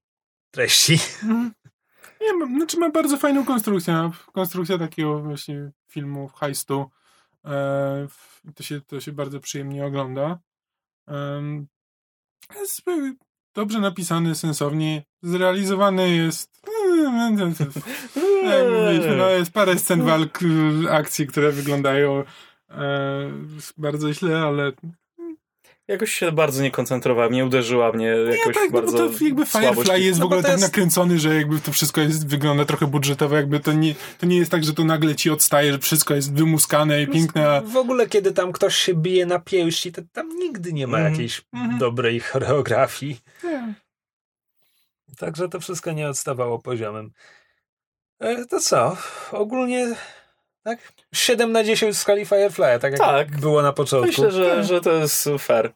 treści.
Mhm. Nie, ma- znaczy ma bardzo fajną konstrukcję. Konstrukcja takiego właśnie filmu, heistu. E, w- to, się, to się bardzo przyjemnie ogląda. Jest e, dobrze napisany, sensownie. Zrealizowany jest... No jest parę scen walk, akcji, które wyglądają e, bardzo źle, ale
Jakoś się bardzo nie koncentrowałem, nie uderzyła mnie jakoś
tak, no bo
bardzo
to jakby
słabość.
Firefly jest w
No bo
ogóle tak
jest-
nakręcony, że jakby to wszystko jest, wygląda trochę budżetowo, jakby to nie, to nie jest tak, że to nagle ci odstaje, że wszystko jest wymuskane i piękne, a
W ogóle, kiedy tam ktoś się bije na pięści, to tam nigdy nie ma
Mhm.
jakiejś
Mhm.
dobrej choreografii.
nie.
Także to wszystko nie odstawało poziomem. E, to co? Ogólnie tak? 7 na 10 w skali Firefly, tak jak
Tak.
było na początku.
Myślę, że, że to jest fair.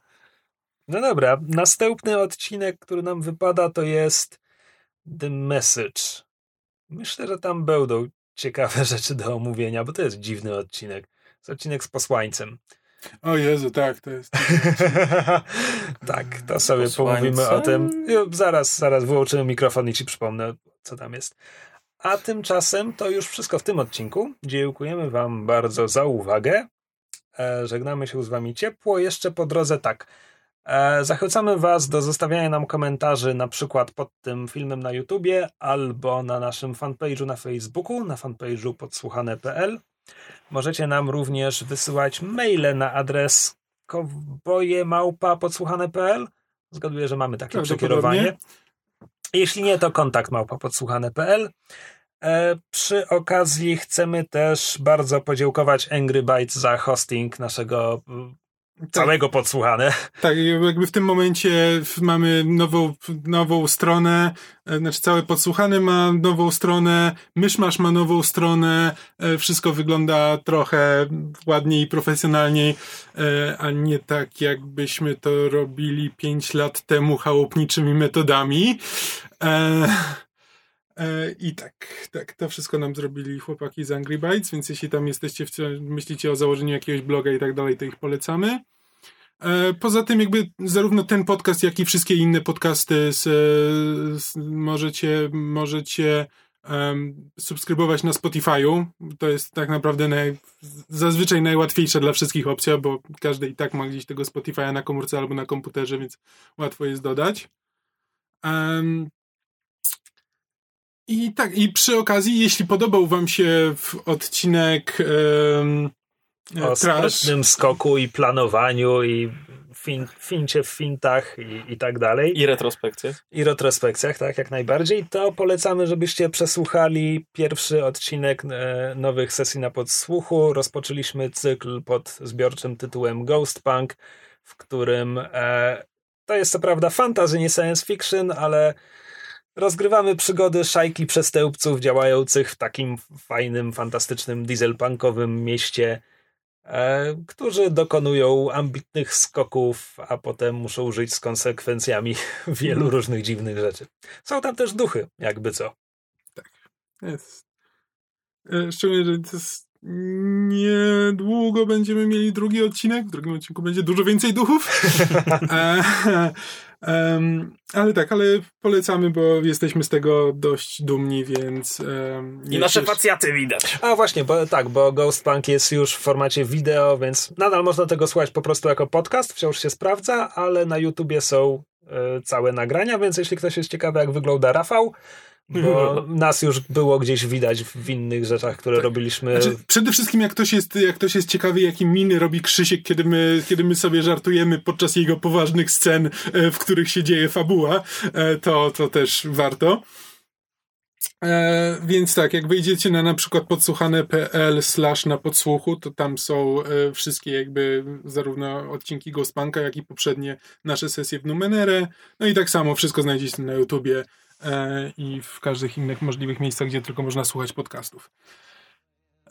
No dobra, następny odcinek, który nam wypada, to jest The Message. Myślę, że tam będą ciekawe rzeczy do omówienia, bo to jest dziwny odcinek. To jest odcinek z posłańcem.
O Jezu, tak, to jest...
tak, to sobie
Posłańcem?
pomówimy o tym. Zaraz, zaraz wyłączymy mikrofon i ci przypomnę, co tam jest. A tymczasem to już wszystko w tym odcinku. Dziękujemy Wam bardzo za uwagę. E, żegnamy się z Wami ciepło. Jeszcze po drodze tak. E, zachęcamy Was do zostawiania nam komentarzy na przykład pod tym filmem na YouTubie albo na naszym fanpage'u na Facebooku, na fanpage'u podsłuchane.pl. Możecie nam również wysyłać maile na adres kowbojemałpa.podsłuchane.pl. Zgaduję, że mamy takie przekierowanie. Jeśli nie, to kontakt małpa podsłuchane.pl. E, przy okazji chcemy też bardzo podziękować Angry Bytes za hosting naszego mm, całego podsłuchane.
Tak, jakby w tym momencie mamy nową, nową stronę, e, znaczy całe podsłuchane ma nową stronę, Myszmasz ma nową stronę, e, wszystko wygląda trochę ładniej i profesjonalniej, e, a nie tak jakbyśmy to robili 5 lat temu chałupniczymi metodami. E, I tak, tak, to wszystko nam zrobili chłopaki z Angry Bytes, więc jeśli tam jesteście, myślicie o założeniu jakiegoś bloga i tak dalej, to ich polecamy. E, Poza tym jakby zarówno ten podcast, jak i wszystkie inne podcasty z, z, możecie, możecie em, subskrybować na Spotify'u. To jest tak naprawdę naj, zazwyczaj najłatwiejsza dla wszystkich opcja, bo każdy i tak ma gdzieś tego Spotify'a na komórce albo na komputerze, więc łatwo jest dodać. Em, I tak, i przy okazji, jeśli podobał wam się w odcinek em,
O
Trash,
sprytnym skoku i planowaniu i fin, fincie w fintach i, i tak dalej.
I retrospekcje.
i retrospekcjach, tak, jak najbardziej, to polecamy, żebyście przesłuchali pierwszy odcinek e, nowych sesji na podsłuchu. Rozpoczęliśmy cykl pod zbiorczym tytułem Ghost Punk, w którym e, to jest co prawda fantasy, nie science fiction, ale rozgrywamy przygody szajki przestępców działających w takim fajnym, fantastycznym dieselpunkowym mieście e, którzy dokonują ambitnych skoków, a potem muszą żyć z konsekwencjami wielu różnych dziwnych rzeczy. Są tam też duchy, jakby co.
Jest. E, Szczególnie, że to jest niedługo będziemy mieli drugi odcinek. W drugim odcinku będzie dużo więcej duchów. Em, ale tak, ale polecamy, bo jesteśmy z tego dość dumni, więc... em,
I nasze
jeszcze-
facjaty widać.
A właśnie, bo tak, bo Ghostpunk jest już w formacie wideo, więc nadal można tego słuchać po prostu jako podcast, wciąż się sprawdza, ale na YouTubie są e, całe nagrania, więc jeśli ktoś jest ciekawy, jak wygląda Rafał, bo nas już było gdzieś widać w innych rzeczach, które robiliśmy.
Znaczy, przede wszystkim jak ktoś, jest, jak ktoś jest ciekawy, jakie miny robi Krzysiek, kiedy my, kiedy my sobie żartujemy podczas jego poważnych scen, e, w których się dzieje fabuła, e, to, to też warto. E, więc tak, jak wejdziecie na na przykład podsłuchane.pl slash na podsłuchu, to tam są e, wszystkie jakby zarówno odcinki Ghostpunka, jak i poprzednie nasze sesje w Numenere. No i tak samo wszystko znajdziecie na YouTubie i w każdych innych możliwych miejscach, gdzie tylko można słuchać podcastów.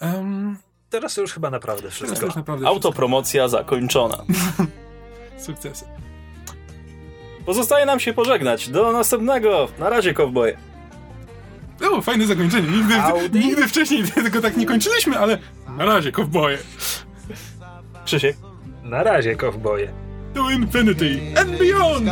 Um,
Teraz to już chyba naprawdę
teraz
wszystko.
też naprawdę
Autopromocja zakończona.
wszystko. sukcesy.
Pozostaje nam się pożegnać. Do następnego. Na razie, kowboje.
O, fajne zakończenie. Nigdy, nigdy wcześniej tego tak nie kończyliśmy, ale na razie, kowboje.
Krzysiek.
Na razie, kowboje.
To infinity and beyond!